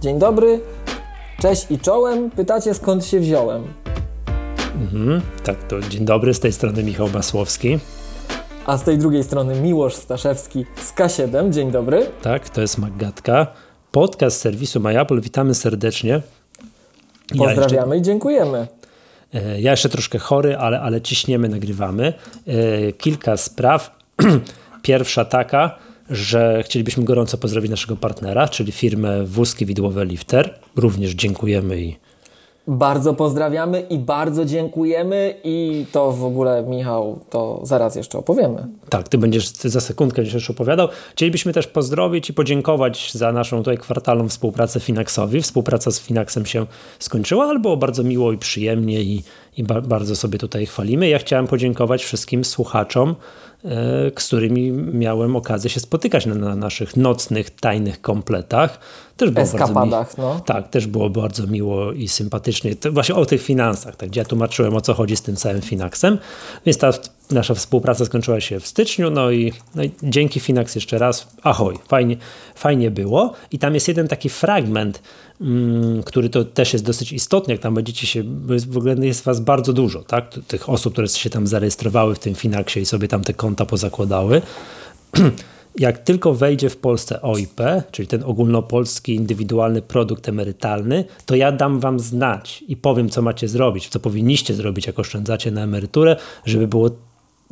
Dzień dobry, cześć i czołem. Pytacie skąd się wziąłem? Mhm, tak, to dzień dobry, z tej strony Michał Masłowski. A z tej drugiej strony Miłosz Staszewski z K7. Dzień dobry. Tak, to jest Maggatka. Podcast serwisu MyApple. Witamy serdecznie. Pozdrawiamy ja jeszcze, i dziękujemy. E, ja jeszcze troszkę chory, ale, ale ciśniemy, nagrywamy. E, kilka spraw. Pierwsza taka, że chcielibyśmy gorąco pozdrowić naszego partnera, czyli firmę Wózki Widłowe Lifter. Również dziękujemy i bardzo pozdrawiamy i bardzo dziękujemy i to w ogóle, Michał, to zaraz jeszcze opowiemy. Tak, ty będziesz za sekundkę jeszcze opowiadał. Chcielibyśmy też pozdrowić i podziękować za naszą tutaj kwartalną współpracę Finaxowi. Współpraca z Finaxem się skończyła, ale było bardzo miło i przyjemnie i, i ba bardzo sobie tutaj chwalimy. Ja chciałem podziękować wszystkim słuchaczom, z którymi miałem okazję się spotykać na, na naszych nocnych, tajnych kompletach. Też było Eskapadach, no. Tak, też było bardzo miło i sympatycznie. To właśnie o tych finansach, tak, gdzie ja tłumaczyłem o co chodzi z tym całym Finaxem. Więc ta nasza współpraca skończyła się w styczniu, no i, no i dzięki Finax jeszcze raz, ahoj, fajnie, fajnie było. I tam jest jeden taki fragment, mm, który to też jest dosyć istotny, jak tam będziecie się, w ogóle jest was bardzo dużo, tak, tych osób, które się tam zarejestrowały w tym Finaxie i sobie tam te konta pozakładały. jak tylko wejdzie w Polsce OIP, czyli ten ogólnopolski indywidualny produkt emerytalny, to ja dam wam znać i powiem, co macie zrobić, co powinniście zrobić, jak oszczędzacie na emeryturę, żeby było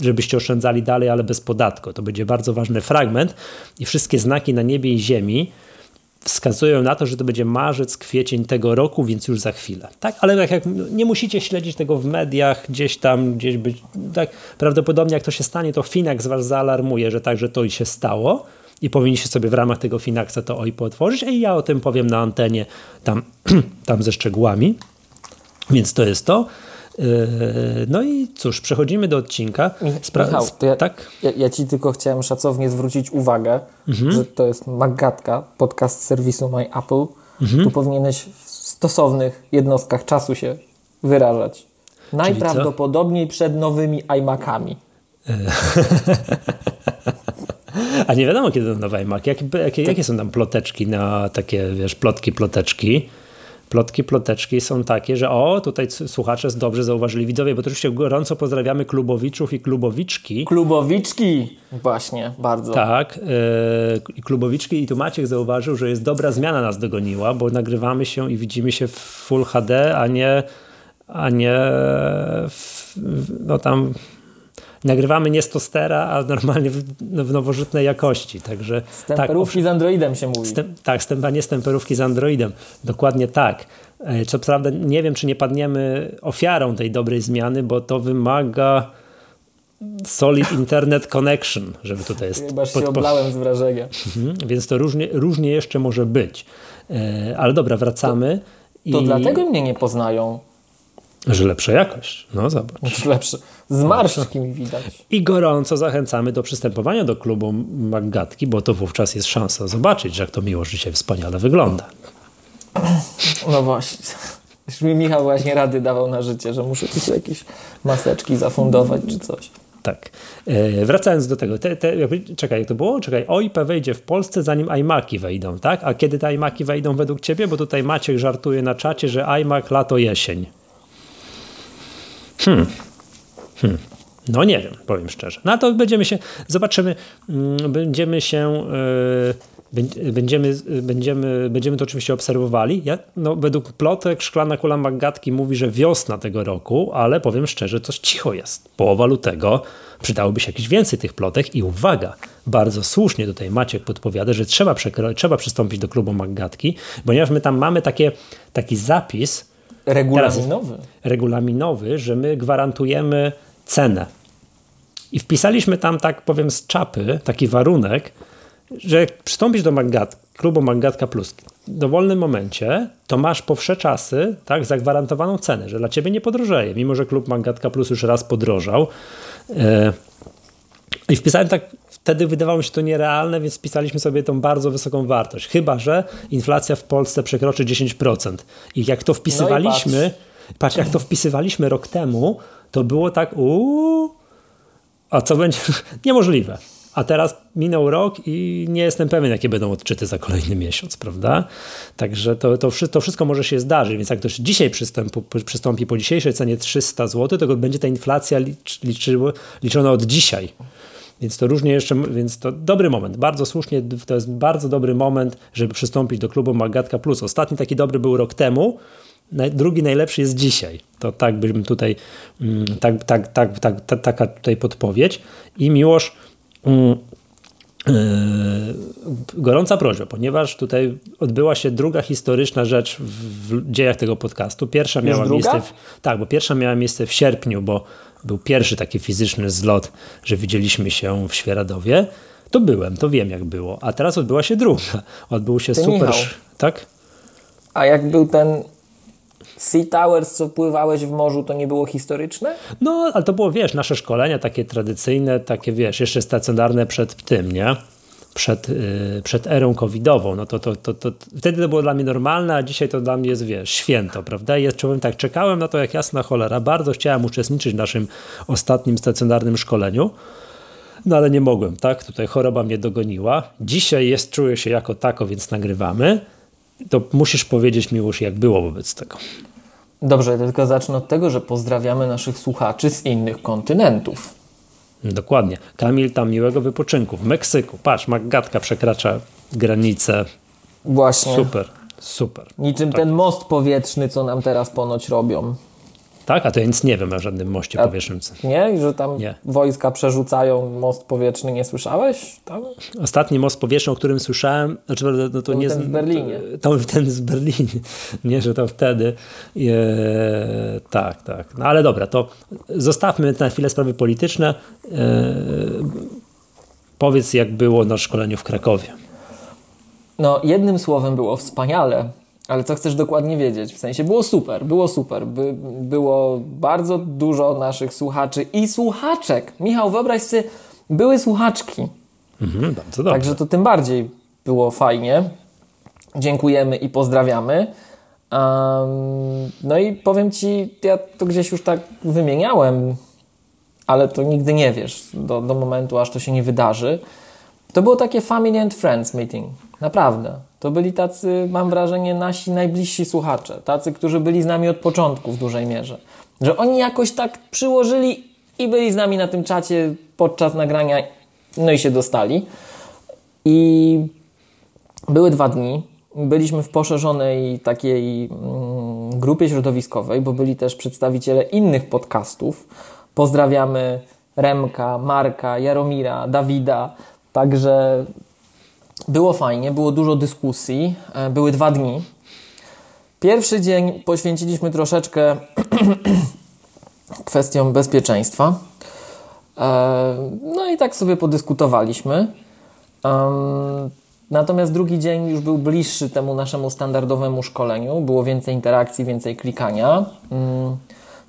żebyście oszczędzali dalej, ale bez podatku. To będzie bardzo ważny fragment i wszystkie znaki na niebie i ziemi wskazują na to, że to będzie marzec, kwiecień tego roku, więc już za chwilę. Tak, ale tak jak nie musicie śledzić tego w mediach, gdzieś tam, gdzieś być, tak, prawdopodobnie jak to się stanie, to Finax was zaalarmuje, że tak, że to i się stało i powinniście sobie w ramach tego Finaxa to OIP otworzyć i ja o tym powiem na antenie tam, tam ze szczegółami. Więc to jest to. Yy, no i cóż, przechodzimy do odcinka. Spra Michał, ja, tak? Ja, ja, Ci tylko chciałem szacownie zwrócić uwagę, mhm. że to jest Magatka, podcast serwisu My Apple. Mhm. Tu powinieneś w stosownych jednostkach czasu się wyrażać. Najprawdopodobniej przed nowymi iMacami. A nie wiadomo, kiedy nowe iMac. Jakie, jakie, jakie są tam ploteczki na takie, wiesz, plotki, ploteczki? Plotki, ploteczki są takie, że o, tutaj słuchacze dobrze zauważyli widzowie, bo oczywiście gorąco pozdrawiamy klubowiczów i klubowiczki. Klubowiczki, właśnie, bardzo. Tak, yy, i klubowiczki i tu Maciek zauważył, że jest dobra zmiana nas dogoniła, bo nagrywamy się i widzimy się w Full HD, a nie a nie w, no tam nagrywamy nie z tostera, a normalnie w, no, w nowożytnej jakości. Także, stemperówki tak, z Androidem się mówi. Stem, tak, nie stemperówki z Androidem. Dokładnie tak. E, co prawda nie wiem, czy nie padniemy ofiarą tej dobrej zmiany, bo to wymaga solid internet connection, żeby tutaj jest. Chyba się oblałem z wrażenia. Mhm, więc to różnie, różnie jeszcze może być. E, ale dobra, wracamy. To, to i... dlatego mnie nie poznają. Że lepsza jakość. No zobacz. Lepsze. Z marszczki mi widać. I gorąco zachęcamy do przystępowania do klubu Maggatki, bo to wówczas jest szansa zobaczyć, że jak to miło życie wspaniale wygląda. No właśnie. Już mi Michał właśnie rady dawał na życie, że muszę tu jakieś maseczki zafundować czy coś. Tak. E, wracając do tego, te, te, czekaj, jak to było? Czekaj, OIP wejdzie w Polsce zanim iMaki wejdą, tak? A kiedy te iMaki wejdą według ciebie? Bo tutaj Maciek żartuje na czacie, że iMac lato jesień. Hmm. Hmm. No nie wiem, powiem szczerze. No to będziemy się, zobaczymy, mm, będziemy się, yy, będziemy, będziemy, będziemy to oczywiście obserwowali. Ja, no, według plotek Szklana Kula Magatki mówi, że wiosna tego roku, ale powiem szczerze, coś cicho jest. Połowa lutego, przydałoby się jakieś więcej tych plotek i uwaga, bardzo słusznie tutaj Maciek podpowiada, że trzeba, trzeba przystąpić do klubu Magatki, ponieważ my tam mamy takie, taki zapis, Regulaminowy. Teraz, regulaminowy, że my gwarantujemy cenę. I wpisaliśmy tam, tak powiem, z czapy taki warunek, że jak przystąpisz do Magat, klubu Magatka Plus w dowolnym momencie, to masz po wsze czasy tak, zagwarantowaną cenę, że dla ciebie nie podrożeje, mimo że klub Magatka Plus już raz podrożał. E, I wpisałem tak Wtedy wydawało mi się to nierealne, więc spisaliśmy sobie tą bardzo wysoką wartość. Chyba, że inflacja w Polsce przekroczy 10%. I jak to wpisywaliśmy, no patrz. patrz. jak to wpisywaliśmy rok temu, to było tak, uuu, a co będzie? Niemożliwe. a teraz minął rok i nie jestem pewien, jakie będą odczyty za kolejny miesiąc, prawda? Także to, to, to wszystko może się zdarzyć, więc jak ktoś dzisiaj przystąpi, przystąpi po dzisiejszej cenie 300 zł, to będzie ta inflacja licz, liczona od dzisiaj. Więc to różnie jeszcze, więc to dobry moment, bardzo słusznie, to jest bardzo dobry moment, żeby przystąpić do klubu Magatka Plus. Ostatni taki dobry był rok temu, drugi najlepszy jest dzisiaj. To tak bym tutaj, tak, tak, tak, tak, tak taka tutaj podpowiedź. I Miłosz, Yy, gorąca prośba, ponieważ tutaj odbyła się druga historyczna rzecz w dziejach tego podcastu. Pierwsza miała miejsce. W, tak, bo pierwsza miała miejsce w sierpniu, bo był pierwszy taki fizyczny zlot, że widzieliśmy się w Świeradowie. To byłem, to wiem jak było. A teraz odbyła się druga. Odbył się Ty super. Michał. Tak? A jak był ten Sea Towers, co pływałeś w morzu, to nie było historyczne? No, ale to było, wiesz, nasze szkolenia takie tradycyjne, takie, wiesz, jeszcze stacjonarne przed tym, nie? Przed, yy, przed erą covidową, no to, to, to, to, wtedy to było dla mnie normalne, a dzisiaj to dla mnie jest, wiesz, święto, prawda? I ja powiem tak, czekałem na to jak jasna cholera, bardzo chciałem uczestniczyć w naszym ostatnim stacjonarnym szkoleniu, no ale nie mogłem, tak? Tutaj choroba mnie dogoniła. Dzisiaj jest, czuję się jako tako, więc nagrywamy to musisz powiedzieć Miłosz, jak było wobec tego. Dobrze, tylko zacznę od tego, że pozdrawiamy naszych słuchaczy z innych kontynentów. Dokładnie. Kamil, tam miłego wypoczynku. W Meksyku. Patrz, Magatka przekracza granicę. Właśnie. Super, super. Niczym tak. ten most powietrzny, co nam teraz ponoć robią. Tak? A to ja nic nie wiem o żadnym moście A, powietrznym. Nie? Że tam nie. wojska przerzucają most powietrzny, nie słyszałeś? Tam? Ostatni most powietrzny, o którym słyszałem, znaczy, no to, to nie ten w Berlinie. To, to ten z Berlinie. Nie, że to wtedy. Tak, tak. No ale dobra, to zostawmy na chwilę sprawy polityczne. E, powiedz, jak było na szkoleniu w Krakowie. No, jednym słowem było wspaniale. Ale co chcesz dokładnie wiedzieć? W sensie było super, było super. By, było bardzo dużo naszych słuchaczy i słuchaczek. Michał, wyobraź sobie, były słuchaczki. Mhm, bardzo dobrze. Także to tym bardziej było fajnie. Dziękujemy i pozdrawiamy. Um, no i powiem Ci, ja to gdzieś już tak wymieniałem, ale to nigdy nie wiesz do, do momentu, aż to się nie wydarzy. To było takie Family and Friends meeting. Naprawdę. To byli tacy, mam wrażenie, nasi najbliżsi słuchacze. Tacy, którzy byli z nami od początku w dużej mierze. Że oni jakoś tak przyłożyli i byli z nami na tym czacie podczas nagrania, no i się dostali. I były dwa dni. Byliśmy w poszerzonej takiej mm, grupie środowiskowej, bo byli też przedstawiciele innych podcastów. Pozdrawiamy Remka, Marka, Jaromira, Dawida. Także było fajnie, było dużo dyskusji, e, były dwa dni. Pierwszy dzień poświęciliśmy troszeczkę kwestiom bezpieczeństwa. E, no i tak sobie podyskutowaliśmy. Natomiast drugi dzień już był bliższy temu naszemu standardowemu szkoleniu. Było więcej interakcji, więcej klikania.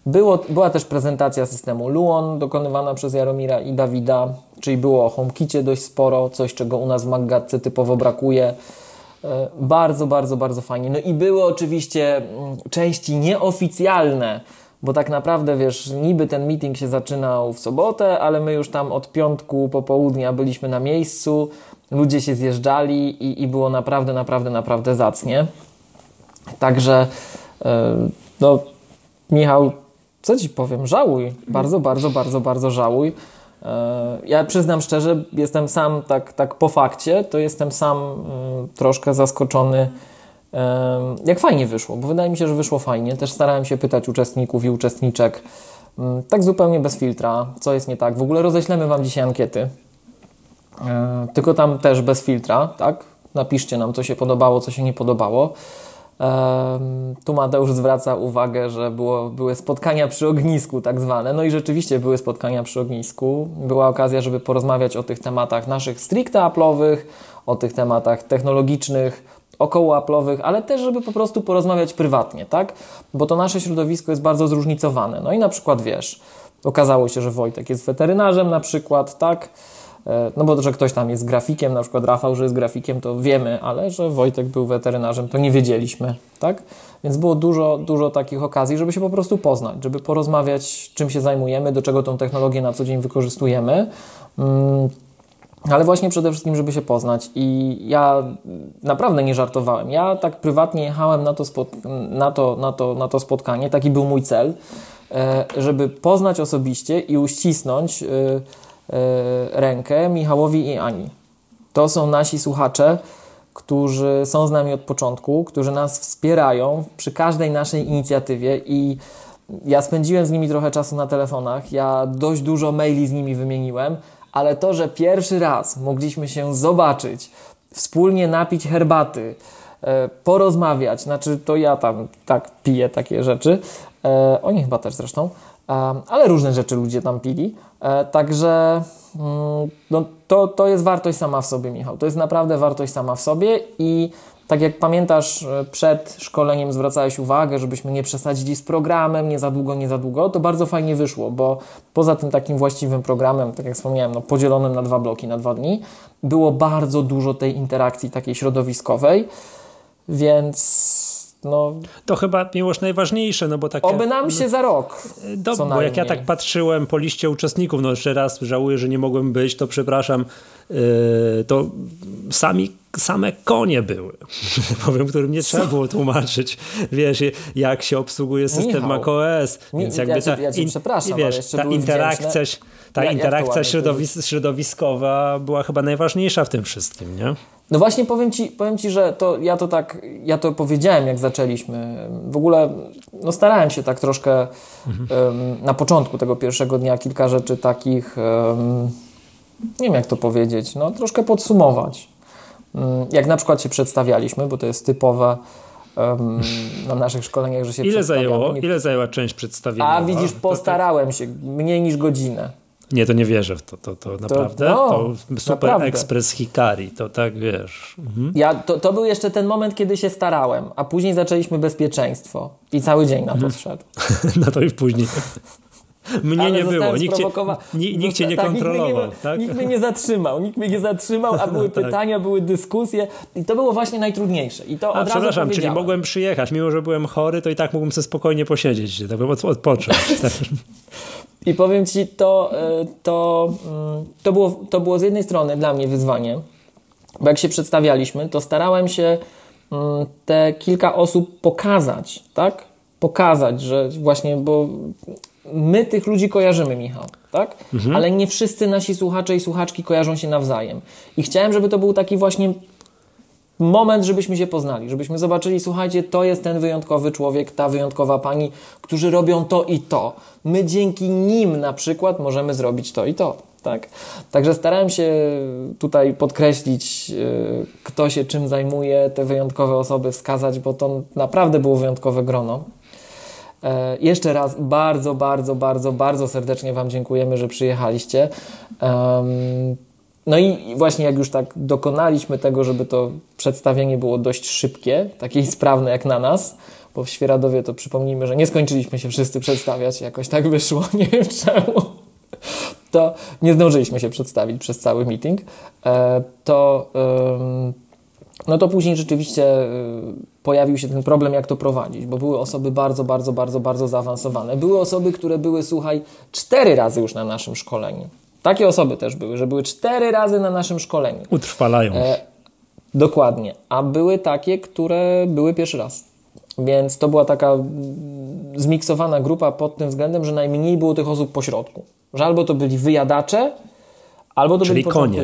Było, była też prezentacja systemu Luon dokonywana przez Jaromira i Dawida, czyli było o HomeKicie dość sporo, coś czego u nas w Maggatce typowo brakuje. E, bardzo, bardzo, bardzo fajnie. No i były oczywiście mm, części nieoficjalne, bo tak naprawdę, wiesz, niby ten meeting się zaczynał w sobotę, ale my już tam od piątku popołudnia byliśmy na miejscu, ludzie się zjeżdżali i, i było naprawdę, naprawdę, naprawdę zacnie. Także, e, no, Michał, co ci powiem, żałuj. Bardzo, bardzo, bardzo, bardzo żałuj. E, ja przyznam szczerze, jestem sam tak, tak po fakcie, to jestem sam mm, troszkę zaskoczony, jak fajnie wyszło, bo wydaje mi się, że wyszło fajnie. Też starałem się pytać uczestników i uczestniczek, mm, tak zupełnie bez filtra, co jest nie tak. W ogóle roześlemy Wam dzisiaj ankiety, e, tylko tam też bez filtra, tak? Napiszcie nam, co się podobało, co się nie podobało. Tu Mateusz zwraca uwagę, że było, były spotkania przy ognisku, tak zwane. No i rzeczywiście były spotkania przy ognisku. Była okazja, żeby porozmawiać o tych tematach naszych stricte aplowych, o tych tematach technologicznych, około aplowych, ale też, żeby po prostu porozmawiać prywatnie, tak? Bo to nasze środowisko jest bardzo zróżnicowane. No i na przykład wiesz, okazało się, że Wojtek jest weterynarzem na przykład, tak? E, no bo że ktoś tam jest grafikiem, na przykład Rafał, że jest grafikiem, to wiemy, ale że Wojtek był weterynarzem, to nie wiedzieliśmy, tak? Więc było dużo, dużo takich okazji, żeby się po prostu poznać, żeby porozmawiać, czym się zajmujemy, do czego tą technologię na co dzień wykorzystujemy. Mm, ale właśnie przede wszystkim, żeby się poznać. I ja naprawdę nie żartowałem. Ja tak prywatnie jechałem na to, na to, na to, na to spotkanie, taki był mój cel, e, żeby poznać osobiście i uścisnąć e, rękę Michałowi i Ani. To są nasi słuchacze, którzy są z nami od początku, którzy nas wspierają przy każdej naszej inicjatywie i ja spędziłem z nimi trochę czasu na telefonach, ja dość dużo maili z nimi wymieniłem, ale to, że pierwszy raz mogliśmy się zobaczyć, wspólnie napić herbaty, e, porozmawiać, znaczy to ja tam tak piję takie rzeczy, e, oni chyba też zresztą, e, ale różne rzeczy ludzie tam pili, także mm, no, to, to jest wartość sama w sobie, Michał, to jest naprawdę wartość sama w sobie i tak jak pamiętasz, e, przed szkoleniem zwracałeś uwagę, żebyśmy nie przesadzili z programem, nie za długo, nie za długo, to bardzo fajnie wyszło, bo poza tym takim właściwym programem, tak jak wspomniałem, no, podzielonym na dwa bloki, na dwa dni, było bardzo dużo tej interakcji takiej środowiskowej, więc no, to chyba miłość najważniejsze, no bo tak. Oby nam się za rok. Do, bo jak ja tak patrzyłem po liście uczestników, no jeszcze raz żałuję, że nie mogłem być, to przepraszam, yy, to sami same konie były, powiem, którym nie trzeba było tłumaczyć, wiesz, jak się obsługuje system Michał, macOS, więc jakby ja ta, ja in, wiesz, ta interakcja, ta ja, interakcja środowis środowiskowa była chyba najważniejsza w tym wszystkim, nie? No właśnie powiem ci, powiem ci, że to ja to tak, ja to powiedziałem jak zaczęliśmy. W ogóle no starałem się tak troszkę mhm. um, na początku tego pierwszego dnia kilka rzeczy takich, um, nie wiem jak to powiedzieć, no troszkę podsumować. Um, jak na przykład się przedstawialiśmy, bo to jest typowe na naszych szkoleniach, że się Ile zajęło? Ile zajęła część przedstawienia? A widzisz, postarałem się, mniej niż godzinę. Nie, to nie wierzę w to, to, to naprawdę. To, no, to super naprawdę. ekspres Hikari, to tak wiesz. Mhm. Ja, to, to był jeszcze ten moment, kiedy się starałem, a później zaczęliśmy bezpieczeństwo i cały dzień na to mhm. zszedł. no to już później. Mnie Ale nie było, nikt cię, nikt cię nie tak, kontrolował. Nikt mnie, tak? nikt mnie nie zatrzymał, nikt mnie nie zatrzymał, a były tak. pytania, były dyskusje i to było właśnie najtrudniejsze. I to a, od przepraszam, czyli mogłem przyjechać, mimo że byłem chory, to i tak mógłbym sobie spokojnie posiedzieć, tak bym odpocząć. I powiem Ci, to, e, to, mm, to, było, to było z jednej strony dla mnie wyzwanie, bo jak się przedstawialiśmy, to starałem się mm, te kilka osób pokazać, tak? Pokazać, że właśnie, bo my tych ludzi kojarzymy, Michał, tak? Mhm. Ale nie wszyscy nasi słuchacze i słuchaczki kojarzą się nawzajem. I chciałem, żeby to był taki właśnie moment, żebyśmy się poznali, żebyśmy zobaczyli, słuchajcie, to jest ten wyjątkowy człowiek, ta wyjątkowa pani, którzy robią to i to. My dzięki nim na przykład możemy zrobić to i to. Tak? Także starałem się tutaj podkreślić, yy, kto się czym zajmuje, te wyjątkowe osoby wskazać, bo to naprawdę było wyjątkowe grono. E, jeszcze raz bardzo, bardzo, bardzo, bardzo serdecznie Wam dziękujemy, że przyjechaliście. No i właśnie jak już tak dokonaliśmy tego, żeby to przedstawienie było dość szybkie, takie sprawne jak na nas, bo w Świeradowie to przypomnijmy, że nie skończyliśmy się wszyscy przedstawiać, jakoś tak wyszło, nie wiem czemu, to nie zdążyliśmy się przedstawić przez cały meeting, e, to no to później rzeczywiście y, pojawił się ten problem, jak to prowadzić, bo były osoby bardzo, bardzo, bardzo, bardzo zaawansowane. Były osoby, które były, słuchaj, cztery razy już na naszym szkoleniu. Takie osoby też były, że były cztery razy na naszym szkoleniu. Utrwalają. E, dokładnie. A były takie, które były pierwszy raz. Więc to była taka zmiksowana grupa pod tym względem, że najmniej było tych osób pośrodku. Że albo to byli wyjadacze, albo to Czyli byli konie.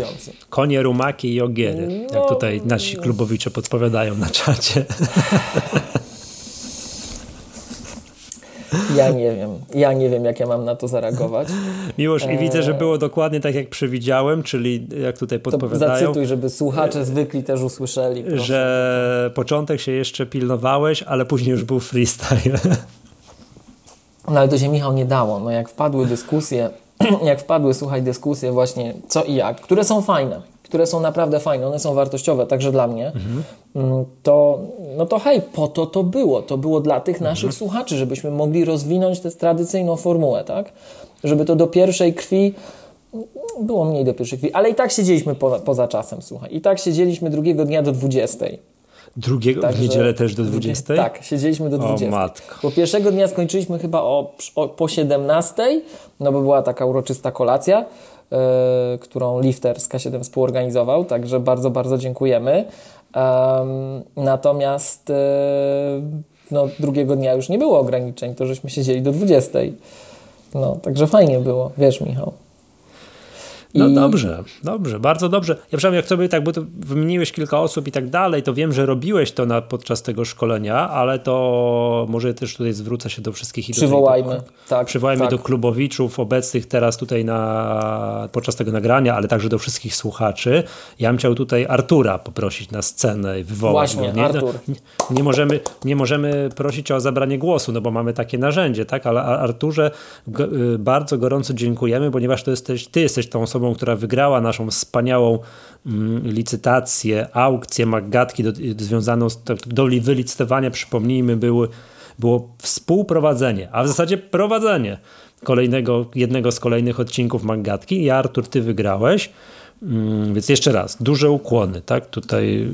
Konie, rumaki i ogiery. No, jak tutaj nasi klubowicze podpowiadają na czacie. Ja nie wiem. Ja nie wiem, jak ja mam na to zareagować. Miłosz, i widzę, że było dokładnie tak, jak przewidziałem, czyli jak tutaj podpowiadają. To zacytuj, żeby słuchacze zwykli też usłyszeli. Proszę. Że początek się jeszcze pilnowałeś, ale później już był freestyle. No ale to się Michał nie dało. No jak wpadły dyskusje, jak wpadły, słuchaj, dyskusje właśnie co i jak, które są fajne, które są naprawdę fajne, one są wartościowe także dla mnie, mhm. to, no to hej, po to to było. To było dla tych mhm. naszych słuchaczy, żebyśmy mogli rozwinąć tę tradycyjną formułę, tak? Żeby to do pierwszej krwi było mniej do pierwszej krwi, ale i tak siedzieliśmy po, poza czasem, słuchaj. I tak siedzieliśmy drugiego dnia do 20. Drugiego Także, w niedzielę też do 20? Tak, siedzieliśmy do 20. O matko. Bo pierwszego dnia skończyliśmy chyba o, o, po 17, no bo była taka uroczysta kolacja. Którą Lifter z K7 współorganizował, także bardzo, bardzo dziękujemy. Natomiast no, drugiego dnia już nie było ograniczeń, to żeśmy siedzieli do 20. No, także fajnie było, wiesz Michał. No I... dobrze, dobrze, bardzo dobrze. Ja przepraszam, jak sobie tak, bo wymieniłeś kilka osób i tak dalej, to wiem, że robiłeś to na, podczas tego szkolenia, ale to może też tutaj zwrócę się do wszystkich. Przywołajmy. Do, tak, przywołajmy tak. do klubowiczów obecnych teraz tutaj na, podczas tego nagrania, ale także do wszystkich słuchaczy. Ja bym chciał tutaj Artura poprosić na scenę i wywołać Właśnie. Nie, Artur. nie, nie, możemy, nie możemy prosić o zabranie głosu, no bo mamy takie narzędzie, tak? Ale Arturze y, bardzo gorąco dziękujemy, ponieważ to jesteś, ty jesteś tą osobą, osobą, która wygrała naszą wspaniałą mm, licytację, aukcję Maggatki związaną z do wylicytowania, przypomnijmy, były, było współprowadzenie, a w zasadzie prowadzenie kolejnego, jednego z kolejnych odcinków Maggatki i Artur, ty wygrałeś. Mm, więc jeszcze raz, duże ukłony, tak? Tutaj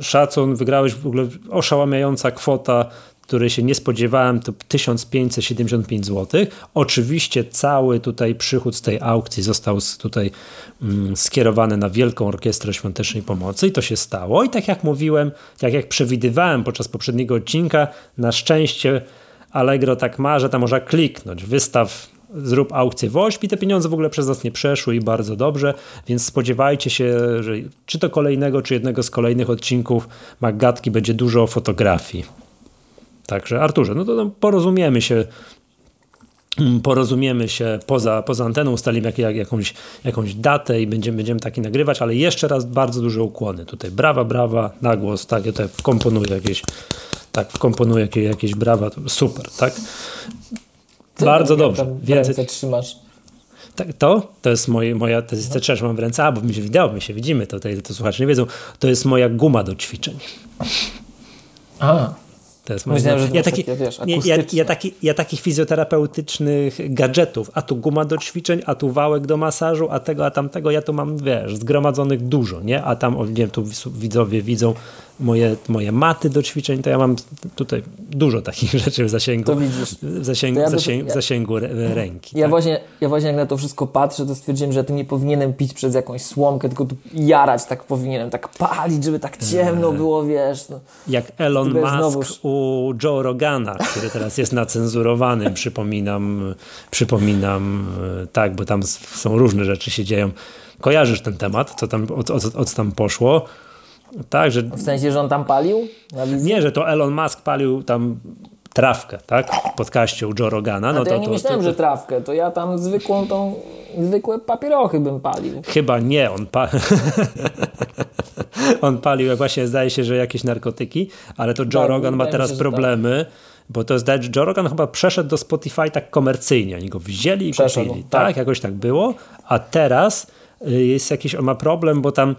szacun, wygrałeś w ogóle oszałamiająca kwota której się nie spodziewałem, to 1575 zł. Oczywiście cały tutaj przychód z tej aukcji został tutaj mm, skierowany na Wielką Orkiestrę Świątecznej Pomocy i to się stało. I tak jak mówiłem, tak jak przewidywałem podczas poprzedniego odcinka, na szczęście Allegro tak ma, że tam można kliknąć, wystaw zrób aukcję w ośpi, te pieniądze w ogóle przez nas nie przeszły i bardzo dobrze, więc spodziewajcie się, że czy to kolejnego, czy jednego z kolejnych odcinków Maggatki będzie dużo fotografii. Także Arturze, no to no, porozumiemy się mm, porozumiemy się poza, poza anteną, ustalimy jak, jak, jakąś, jakąś datę i będziemy, będziemy taki nagrywać, ale jeszcze raz bardzo duże ukłony. Tutaj brawa, brawa, na głos, tak, ja tutaj wkomponuję jakieś, tak, wkomponuję jakieś, jakieś brawa, super, tak. Co bardzo dobrze. Więcej trzymasz. Tak, to, to jest moje, moja, to jest no. mam w ręce, a bo mi się wideo, my się widzimy, to, to, to słuchacze nie wiedzą, to jest moja guma do ćwiczeń. A, to jest Myślałem, że ja, taki, takie, wiesz, nie, ja, ja, taki, ja takich fizjoterapeutycznych gadżetów, a tu guma do ćwiczeń, a tu wałek do masażu, a tego, a tamtego, ja tu mam, wiesz, zgromadzonych dużo, nie? A tam, nie wiem, tu widzowie widzą moje, moje maty do ćwiczeń, to ja mam tutaj dużo takich rzeczy w zasięgu, to widzisz. W zasięgu, ja zasięgu, ja, zasięgu ręki. Ja, tak? właśnie, ja właśnie jak na to wszystko patrzę, to stwierdziłem, że tu nie powinienem pić przez jakąś słomkę, tylko tu jarać tak powinienem, tak palić, żeby tak ciemno eee. było, wiesz. No. Jak Elon Musk znowuż... u Joe Rogana, który teraz jest nacenzurowany, przypominam, przypominam, e, tak, bo tam są różne rzeczy się dzieją. Kojarzysz ten temat, co tam, o, o, o co tam poszło? Tak, że... W sensie, że on tam palił? Nie, że to Elon Musk palił tam trawkę, tak? W podcaście u Joe Rogana. No to, to ja nie to, myślałem, to, że trawkę, to ja tam zwykłą tą, zwykłe papierochy bym palił. Chyba nie, on pa... on palił, właśnie zdaje się, że jakieś narkotyki, ale to Joe tak, Rogan ma teraz problemy, tak. bo to zdaje, Joe Rogan chyba przeszedł do Spotify tak komercyjnie, oni go wzięli i przeszedł, kupili, tak. tak? Jakoś tak było, a teraz y, jest jakiś, on ma problem, bo tam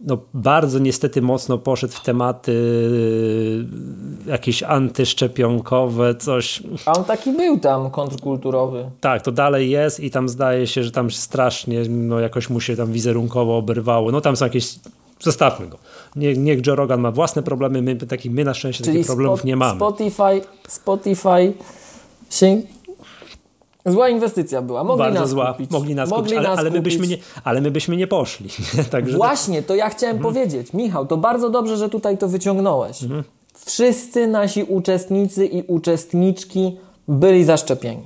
no, bardzo niestety mocno poszedł w tematy y, jakieś antyszczepionkowe, coś. A on taki był tam kontrkulturowy. Tak, to dalej jest i tam zdaje się, że tam strasznie no, jakoś mu się tam wizerunkowo oberwało. No tam są jakieś Zostawmy go. Nie, niech Joe Rogan ma własne problemy, my, taki, my na szczęście Czyli takich problemów nie mamy. Spotify, Spotify się Zła inwestycja była. Mogli Bardzo nas zła. Kupić. Mogli nas Mogli kupić, ale, nas ale, my byśmy nie, ale my byśmy nie poszli. Także Właśnie, to ja chciałem hmm. powiedzieć. Michał, to bardzo dobrze, że tutaj to wyciągnąłeś. Hmm. Wszyscy nasi uczestnicy i uczestniczki byli zaszczepieni.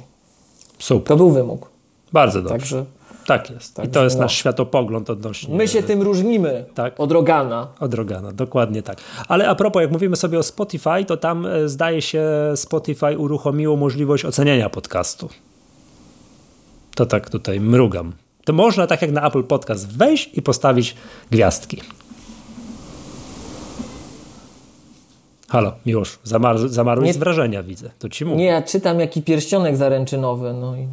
Super. To był wymóg. Bardzo dobrze. Także tak jest. I to jest no. nasz światopogląd odnośnie. My się tym różnimy tak. od Rogana. Od Rogana, dokładnie tak. Ale a propos, jak mówimy sobie o Spotify, to tam e, zdaje się Spotify uruchomiło możliwość oceniania podcastu. To tak tutaj mrugam. To można tak jak na Apple Podcast wejść i postawić gwiazdki. Halo, Miłosz, zamar, zamarłeś nie, z wrażenia, widzę. To ci mówię. Nie, ja czytam jaki pierścionek zaręczynowy. No i...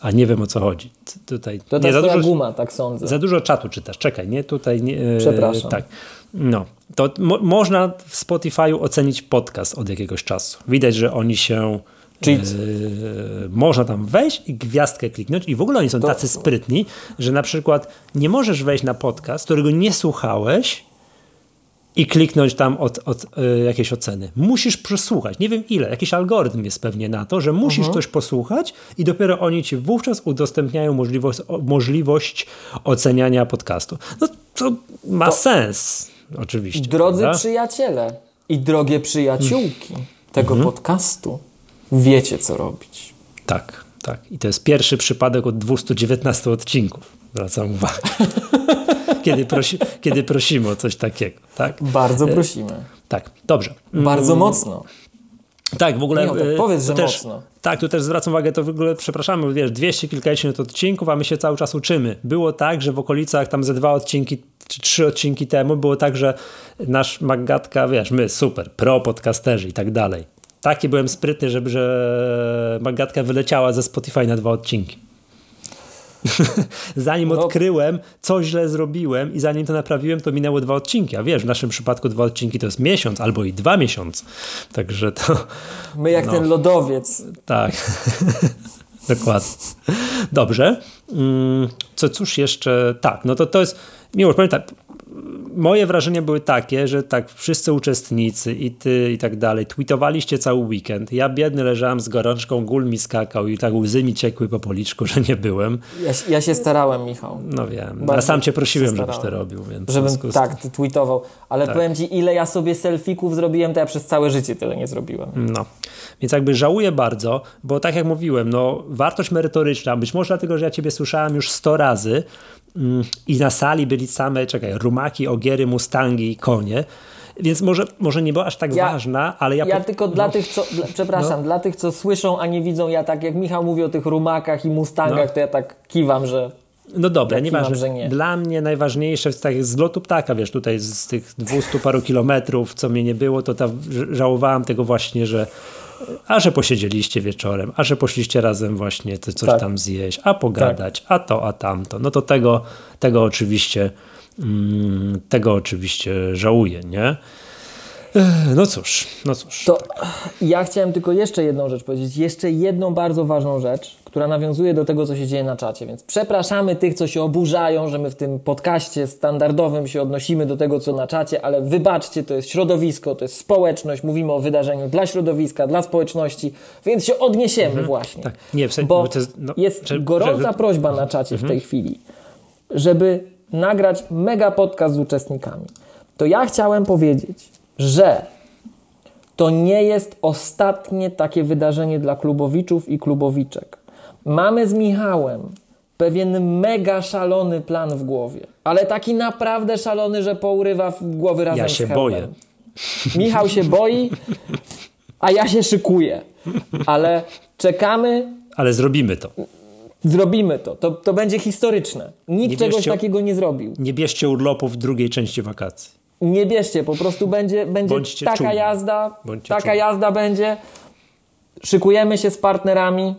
A nie wiem o co chodzi. Tutaj, to nie, za dużo, guma, tak sądzę. Za dużo czatu czytasz. Czekaj, nie tutaj. Nie, e, Przepraszam. Tak. No, to mo można w Spotify'u ocenić podcast od jakiegoś czasu. Widać, że oni się Czyli... Yy, można tam wejść i gwiazdkę kliknąć i w ogóle oni są to... tacy sprytni, że na przykład nie możesz wejść na podcast, którego nie słuchałeś i kliknąć tam od, od y, jakiejś oceny. Musisz przesłuchać, nie wiem ile, jakiś algorytm jest pewnie na to, że musisz mhm. coś posłuchać i dopiero oni ci wówczas udostępniają możliwość, możliwość oceniania podcastu. No to ma to sens, oczywiście. Drodzy prawda? przyjaciele i drogie przyjaciółki mhm. tego mhm. podcastu, wiecie co robić. Tak, tak. I to jest pierwszy przypadek od 219 odcinków. Zwracam uwagę. kiedy, prosi, kiedy prosimy o coś takiego. Tak? Bardzo e, prosimy. Tak, dobrze. Bardzo mm. mocno. Tak, w ogóle. Nie, tak e, powiedz, że też, mocno. Tak, tu też zwracam uwagę, to w ogóle, przepraszamy, wiesz, 200 kilkadziesiąt odcinków, a my się cały czas uczymy. Było tak, że w okolicach tam ze dwa odcinki, czy trzy odcinki temu było tak, że nasz Magatka, wiesz, my super, pro podcasterzy i tak dalej. Taki byłem sprytny, żeby, że Magatka wyleciała ze Spotify na dwa odcinki. zanim no. odkryłem, co źle zrobiłem i zanim to naprawiłem, to minęło dwa odcinki. A wiesz, w naszym przypadku dwa odcinki to jest miesiąc albo i dwa miesiące. Także to. My jak no, ten lodowiec. Tak. Dokładnie. Dobrze. Mm, co cóż jeszcze? Tak, no to to jest. Miłość, tak, moje wrażenia były takie, że tak wszyscy uczestnicy i ty i tak dalej tweetowaliście cały weekend. Ja biedny leżałem z gorączką, gól mi skakał i tak łzy mi ciekły po policzku, że nie byłem. Ja, ja się starałem, Michał. No wiem. Bardzo ja sam cię prosiłem, żebyś to robił. Więc Żebym tak, ty tweetował. Ale tak. powiem ci, ile ja sobie selfików zrobiłem, to ja przez całe życie tyle nie zrobiłem. No. Więc jakby żałuję bardzo, bo tak jak mówiłem, no wartość merytoryczna, być może dlatego, że ja ciebie słyszałem już 100 razy, i na sali byli same, czekaj, rumaki, ogiery, mustangi i konie. Więc może, może nie była aż tak ja, ważna, ale ja... Ja po... tylko no. dla tych, co... Dla, przepraszam, no. dla tych, co słyszą, a nie widzą, ja tak jak Michał mówi o tych rumakach i mustangach, no. to ja tak kiwam, że... No dobra, ja nieważne. Że nie. Dla mnie najważniejsze jest tak z lotu ptaka, wiesz, tutaj z tych 200 paru kilometrów, co mnie nie było, to ta, żałowałem tego właśnie, że a że posiedzieliście wieczorem, a że poszliście razem właśnie coś tak. tam zjeść, a pogadać, tak. a to, a tamto. No to tego, tego oczywiście mm, tego oczywiście żałuję, nie? No cóż, no cóż. To ja chciałem tylko jeszcze jedną rzecz powiedzieć, jeszcze jedną bardzo ważną rzecz, która nawiązuje do tego, co się dzieje na czacie. Więc przepraszamy tych, co się oburzają, że my w tym podcaście standardowym się odnosimy do tego, co na czacie, ale wybaczcie, to jest środowisko, to jest społeczność, mówimy o wydarzeniu dla środowiska, dla społeczności, więc się odniesiemy mhm, właśnie. Tak. Nie, w sensie, bo jest, no, jest że, gorąca że... prośba na czacie mhm. w tej chwili, żeby nagrać mega podcast z uczestnikami. To ja chciałem powiedzieć, że to nie jest ostatnie takie wydarzenie dla klubowiczów i klubowiczek. Mamy z Michałem pewien mega szalony plan w głowie, ale taki naprawdę szalony, że pourywa w głowy razem ja z się boję. Michał się boi, a ja się szykuję. Ale czekamy. Ale zrobimy to. Zrobimy to. To, to będzie historyczne. Nikt nie czegoś takiego nie zrobił. Nie bierzcie urlopu w drugiej części wakacji. Nie bierzcie, po prostu będzie, będzie taka czuli. jazda. Bądźcie taka czuli. jazda będzie. Szykujemy się z partnerami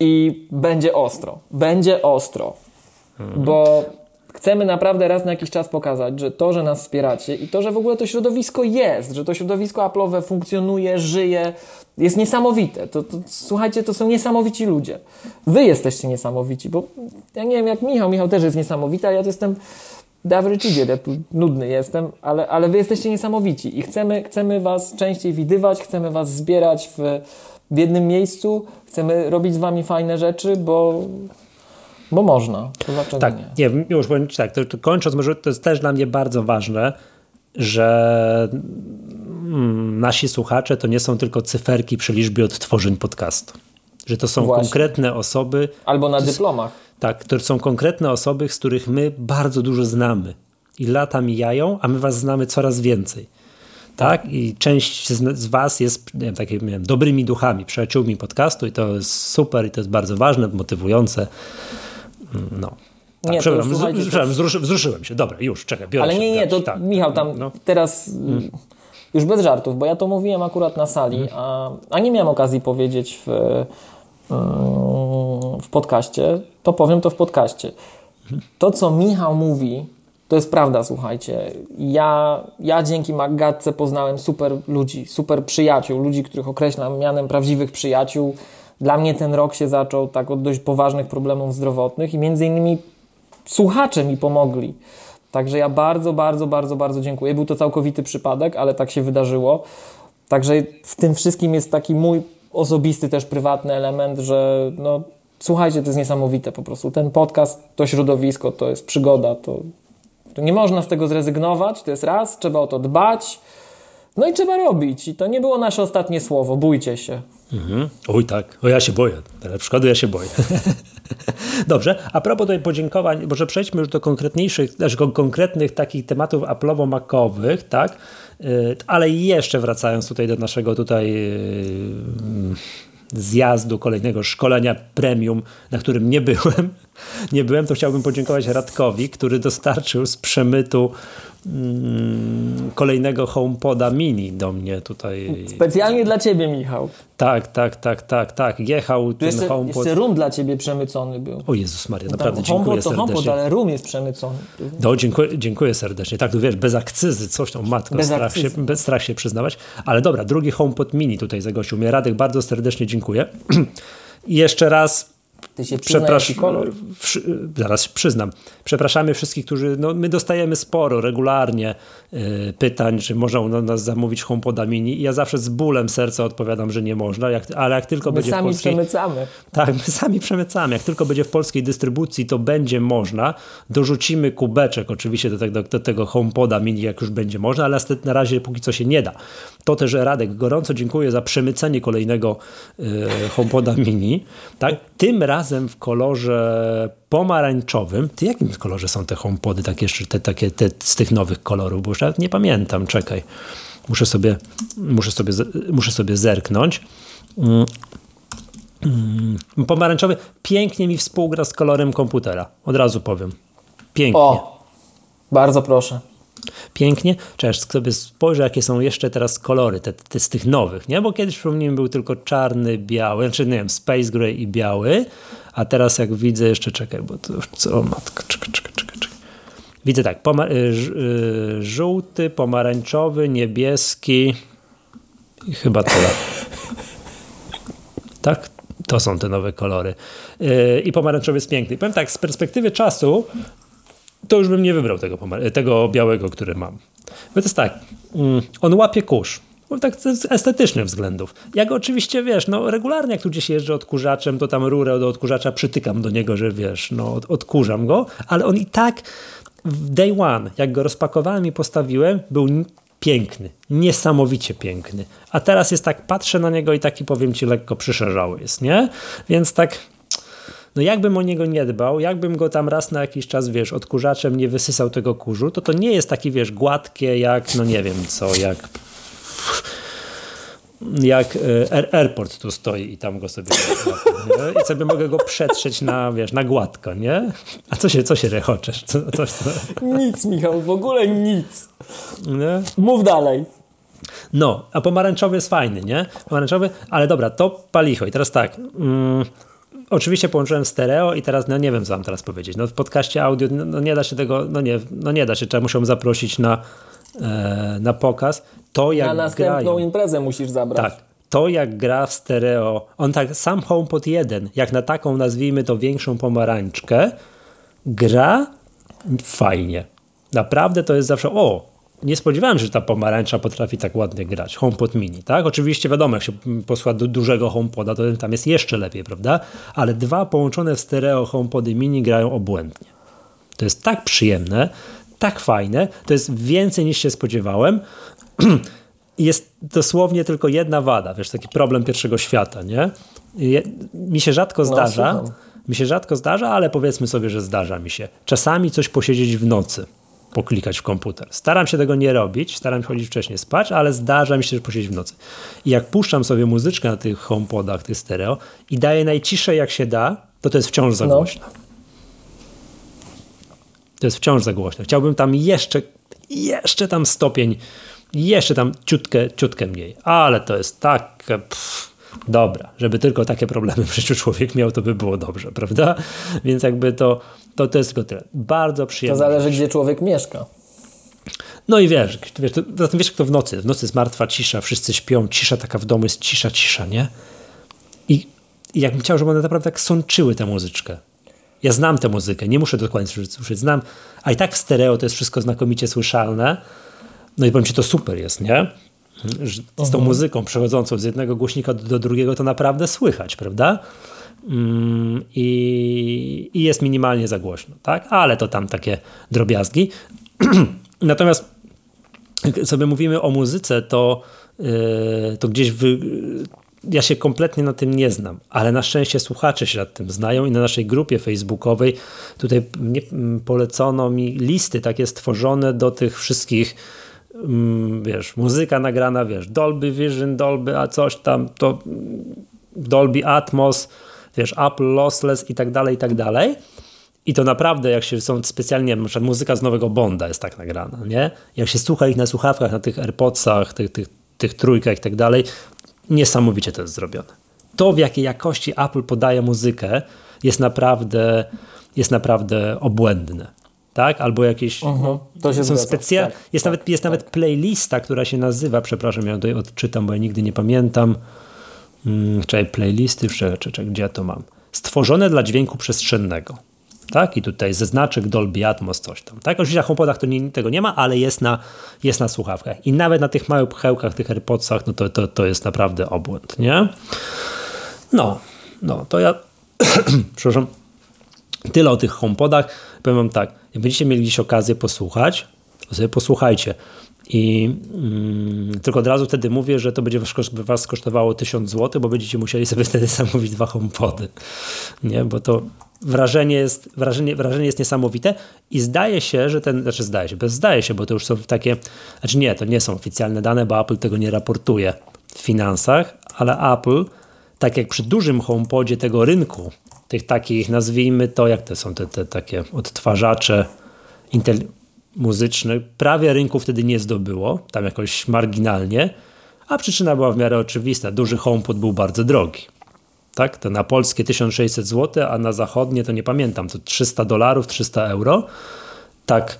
i będzie ostro. Będzie ostro. Bo chcemy naprawdę raz na jakiś czas pokazać, że to, że nas wspieracie i to, że w ogóle to środowisko jest, że to środowisko Apple'owe funkcjonuje, żyje, jest niesamowite. To, to, słuchajcie, to są niesamowici ludzie. Wy jesteście niesamowici, bo ja nie wiem jak Michał, Michał też jest niesamowity, a ja to jestem average idiot, ja tu nudny jestem, ale, ale wy jesteście niesamowici i chcemy, chcemy was częściej widywać, chcemy was zbierać w w jednym miejscu, chcemy robić z wami fajne rzeczy, bo, bo można. To tak, nie? nie już powiem tak, to, to kończąc, może to jest też dla mnie bardzo ważne, że mm, nasi słuchacze to nie są tylko cyferki przy liczbie odtworzeń podcastu. Że to są Właśnie. konkretne osoby. Albo na dyplomach. Tak, to są konkretne osoby, z których my bardzo dużo znamy. I lata mijają, a my was znamy coraz więcej tak? I część z, z Was jest nie wiem, takimi wiem, dobrymi duchami, przyjaciółmi podcastu i to jest super i to jest bardzo ważne, motywujące. Mm, no. Tak, nie, przepraszam, to, wzruszy, wzruszyłem się. Dobra, już, czekaj, biorę Ale nie, nie, to tak. Michał, tam no. teraz mm. już bez żartów, bo ja to mówiłem akurat na sali, mm. a, a nie miałem okazji powiedzieć w, mm, w podcaście, to powiem to w podcaście. To, co Michał mówi, to jest prawda, słuchajcie. Ja, ja dzięki Magatce poznałem super ludzi, super przyjaciół, ludzi, których określam mianem prawdziwych przyjaciół. Dla mnie ten rok się zaczął tak od dość poważnych problemów zdrowotnych i między innymi słuchacze mi pomogli Także ja bardzo, bardzo, bardzo, bardzo dziękuję. Był to całkowity przypadek, ale tak się wydarzyło. Także w tym wszystkim jest taki mój osobisty, też prywatny element, że no, słuchajcie, to jest niesamowite po prostu. Ten podcast, to środowisko, to jest przygoda, to, to nie można z tego zrezygnować, to jest raz, trzeba o to dbać, no i trzeba robić. I to nie było nasze ostatnie słowo, bójcie się. Mhm. Oj tak, o ja się boję. Na przykład ja się boję. Dobrze, a propos tutaj podziękowań, może przejdźmy już do konkretniejszych, znaczy konkretnych takich tematów aplowo-makowych, tak? Y, ale jeszcze wracając tutaj do naszego tutaj y, zjazdu, kolejnego szkolenia premium, na którym nie byłem, nie byłem, to chciałbym podziękować Radkowi, który dostarczył z przemytu kolejnego HomePoda mini do mnie tutaj. Specjalnie dla ciebie, Michał. Tak, tak, tak, tak, tak. Jechał tu ten jeszcze, HomePod. Jeszcze rum dla ciebie przemycony był. O Jezus Maria, naprawdę dziękuję HomePod to serdecznie. HomePod, ale rum jest przemycony. No, dziękuję, dziękuję serdecznie. Tak, tu wiesz, bez akcyzy, coś tam, matko, Bez strach akcyzy. się, bez strach się przyznawać. Ale dobra, drugi HomePod mini tutaj zagościł mnie. Radek, bardzo serdecznie dziękuję. I jeszcze raz Ty się jaki kolor. Zaraz przyznam. Przepraszamy wszystkich, którzy. No, my dostajemy sporo regularnie y, pytań, czy można u nas zamówić HomePoda mini. I ja zawsze z bólem serca odpowiadam, że nie można, jak, ale jak tylko My będzie w sami polskiej. przemycamy. Tak, my sami przemycamy. Jak tylko będzie w polskiej dystrybucji, to będzie można. Dorzucimy kubeczek oczywiście do tego, do tego HomePoda mini, jak już będzie można, ale na razie póki co się nie da. To też Radek, gorąco dziękuję za przemycenie kolejnego y, HomePoda mini. Tak? Tym razem w kolorze pomarańczowym. Ty jakim kolorze są te HomePody, takie, jeszcze te, takie te, z tych nowych kolorów? Bo już nawet nie pamiętam, czekaj. Muszę sobie, muszę sobie, muszę sobie zerknąć. Mm. Mm, Pomarańczowy pięknie mi współgra z kolorem komputera. Od razu powiem. Pięknie. O, bardzo proszę. Pięknie. Cześć, sobie spojrzę, jakie są jeszcze teraz kolory, te, te z tych nowych, nie? Bo kiedyś przypomnijmy był tylko czarny, biały, znaczy nie wiem, space gray i biały, a teraz jak widzę jeszcze, czekaj, bo to już co, o matko, czekaj, czekaj, czekaj, czekaj. Widzę tak, y, y, żółty, pomarańczowy, niebieski i chyba tyle. tak? To są te nowe kolory. Yy, I pomarańczowy jest piękny. Powiem tak, z perspektywy czasu to już bym nie wybrał tego, pomar- tego białego, który mam. Bo to jest tak, mm, on łapie kurz. Bo tak z estetycznych względów. Ja go oczywiście, wiesz, no regularnie jak tu gdzieś jeżdżę odkurzaczem, to tam rurę do odkurzacza przytykam do niego, że wiesz, no od, odkurzam go, ale on i tak w day one, jak go rozpakowałem i postawiłem, był piękny, niesamowicie piękny. A teraz jest tak, patrzę na niego i taki, powiem ci, lekko przyszarzały jest, nie? Więc tak, no jakbym o niego nie dbał, jakbym go tam raz na jakiś czas, wiesz, odkurzaczem nie wysysał tego kurzu, to to nie jest taki, wiesz, gładkie jak, no nie wiem co, jak jak e, air, airport tu stoi i tam go sobie nie? i sobie mogę go przetrzeć na, wiesz, na gładko, nie? A co się, co się rechoczesz? Co, coś, co, Nic, Michał, w ogóle nic. nie? Mów dalej. No, a pomarańczowy jest fajny, nie? Pomarańczowy, ale dobra, to palicho. I teraz tak. Mm, oczywiście połączyłem stereo i teraz, no nie wiem, co mam teraz powiedzieć. No w podcaście audio, no, no nie da się tego, no nie, no nie da się, trzeba musiałem zaprosić na, e, na pokaz. To jak Na następną grają. imprezę musisz zabrać. Tak. To jak gra w stereo, on tak, sam HomePod 1, jak na taką nazwijmy to większą pomarańczkę, gra fajnie. Naprawdę to jest zawsze, o, nie spodziewałem się, że ta pomarańcza potrafi tak ładnie grać. HomePod mini, tak? Oczywiście wiadomo, jak się posła do dużego HomePoda, to tam jest jeszcze lepiej, prawda? Ale dwa połączone w stereo HomePody mini grają obłędnie. To jest tak przyjemne, tak fajne, to jest więcej niż się spodziewałem. jest dosłownie tylko jedna wada, wiesz, taki problem pierwszego świata, nie? Je, mi się rzadko zdarza, słucham. mi się rzadko zdarza, ale powiedzmy sobie, że zdarza mi się. Czasami coś posiedzieć w nocy, poklikać w komputer. Staram się tego nie robić, staram się chodzić wcześniej spać, ale zdarza mi się, że posiedzieć w nocy. I jak puszczam sobie muzyczkę na tych HomePodach, tych stereo i daję najciszej jak się da, to to jest wciąż za No. głośno. To jest wciąż za głośno. Chciałbym tam jeszcze, jeszcze tam stopień, jeszcze tam ciutkę, ciutkę mniej. Ale to jest tak, pff, dobra, żeby tylko takie problemy w życiu człowiek miał, to by było dobrze, prawda? Więc jakby to, to, to jest tylko tyle. Bardzo To przyjemne. zależy, gdzie człowiek mieszka. No i wiesz, wiesz, to, zatem wiesz jak to w nocy. W nocy jest martwa cisza, wszyscy śpią, cisza taka w domu jest cisza, cisza, nie? I, i jakbym chciał, żeby one naprawdę tak sączyły tę muzyczkę. Ja znam tę muzykę, nie muszę dokładnie słyszeć, znam, a i tak w stereo to jest wszystko znakomicie słyszalne. No i powiem ci, to super jest, nie? Z tą mhm. muzyką przechodzącą z jednego głośnika do, do drugiego to naprawdę słychać, prawda? Mm, I, I, jest minimalnie za głośno, tak? Ale to tam takie drobiazgi. Natomiast jak sobie mówimy o muzyce, to, yy, to gdzieś wy, ja się kompletnie na tym nie znam, ale na szczęście słuchacze się nad tym znają i na naszej grupie facebookowej tutaj polecono mi listy takie stworzone do tych wszystkich wiesz, muzyka nagrana, wiesz, Dolby Vision, Dolby, a coś tam, to Dolby Atmos, wiesz, Apple Lossless i tak dalej, i tak dalej. I to naprawdę, jak się są specjalnie, na przykład muzyka z nowego Bonda jest tak nagrana, nie? Jak się słucha ich na słuchawkach, na tych AirPodsach, tych, tych, tych trójkach i tak dalej, niesamowicie to jest zrobione. To, w jakiej jakości Apple podaje muzykę, jest naprawdę, jest naprawdę obłędne. Tak? Albo jakieś. Uh -huh. to się są specjalne. Tak, jest, tak, nawet, jest tak. nawet playlista, która się nazywa, przepraszam, ja tutaj odczytam, bo ja nigdy nie pamiętam. Hmm, czekaj, playlisty, czekaj, gdzie ja to mam? Stworzone dla dźwięku przestrzennego tak? I tutaj zeznaczek Dolby Atmos, coś tam, tak? Oczywiście na HomePodach to nie, tego nie ma, ale jest na, jest na słuchawkach. I nawet na tych małych pchełkach, tych AirPodsach, no to, to, to jest naprawdę obłęd, nie? No, no, to ja, przepraszam, tyle o tych HomePodach. Powiem wam tak, jak będziecie mieli gdzieś okazję posłuchać, to sobie posłuchajcie. I mm, tylko od razu wtedy mówię, że to będzie was kosztowało 1000 zł, bo będziecie musieli sobie wtedy zamówić dwa HomePody. Nie, bo to wrażenie jest, wrażenie, wrażenie jest niesamowite i zdaje się, że ten, znaczy zdaje się, bez zdaje się, bo to już są takie, znaczy nie, to nie są oficjalne dane, bo Apple tego nie raportuje w finansach, ale Apple, tak jak przy dużym HomePodzie tego rynku, tych takich, nazwijmy to, jak to są te, te takie odtwarzacze muzyczne, prawie rynku wtedy nie zdobyło, tam jakoś marginalnie, a przyczyna była w miarę oczywista. Duży HomePod był bardzo drogi tak? To na polskie 1600 zł, a na zachodnie to nie pamiętam, to 300 dolarów, 300 euro. Tak,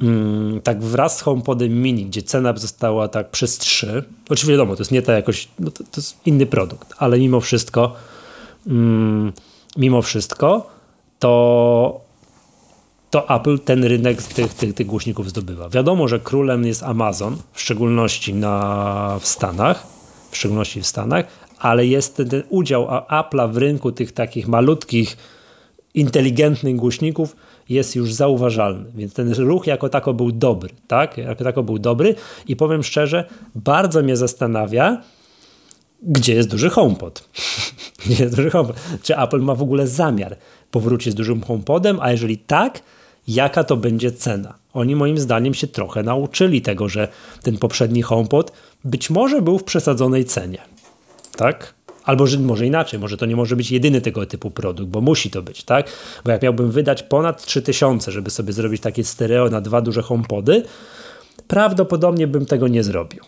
mm, tak wraz z HomePodem Mini, gdzie cena została tak przez 3. Oczywiście wiadomo, to jest nie ta jakoś, no to, to, jest inny produkt, ale mimo wszystko, mm, mimo wszystko, to to Apple ten rynek tych, tych, tych głośników zdobywa. Wiadomo, że królem jest Amazon, w szczególności na, w Stanach, w szczególności w Stanach, ale jest ten udział Apple'a w rynku tych takich malutkich, inteligentnych głośników jest już zauważalny. Więc ten ruch jako tako był dobry, tak? Jako tako był dobry i powiem szczerze, bardzo mnie zastanawia, gdzie jest duży HomePod. gdzie jest duży HomePod? Czy Apple ma w ogóle zamiar powrócić z dużym HomePodem, a jeżeli tak, jaka to będzie cena? Oni moim zdaniem się trochę nauczyli tego, że ten poprzedni HomePod być może był w przesadzonej cenie tak? Albo że może inaczej, może to nie może być jedyny tego typu produkt, bo musi to być, tak? Bo jak miałbym wydać ponad 3000, żeby sobie zrobić takie stereo na dwa duże HomePody, prawdopodobnie bym tego nie zrobił.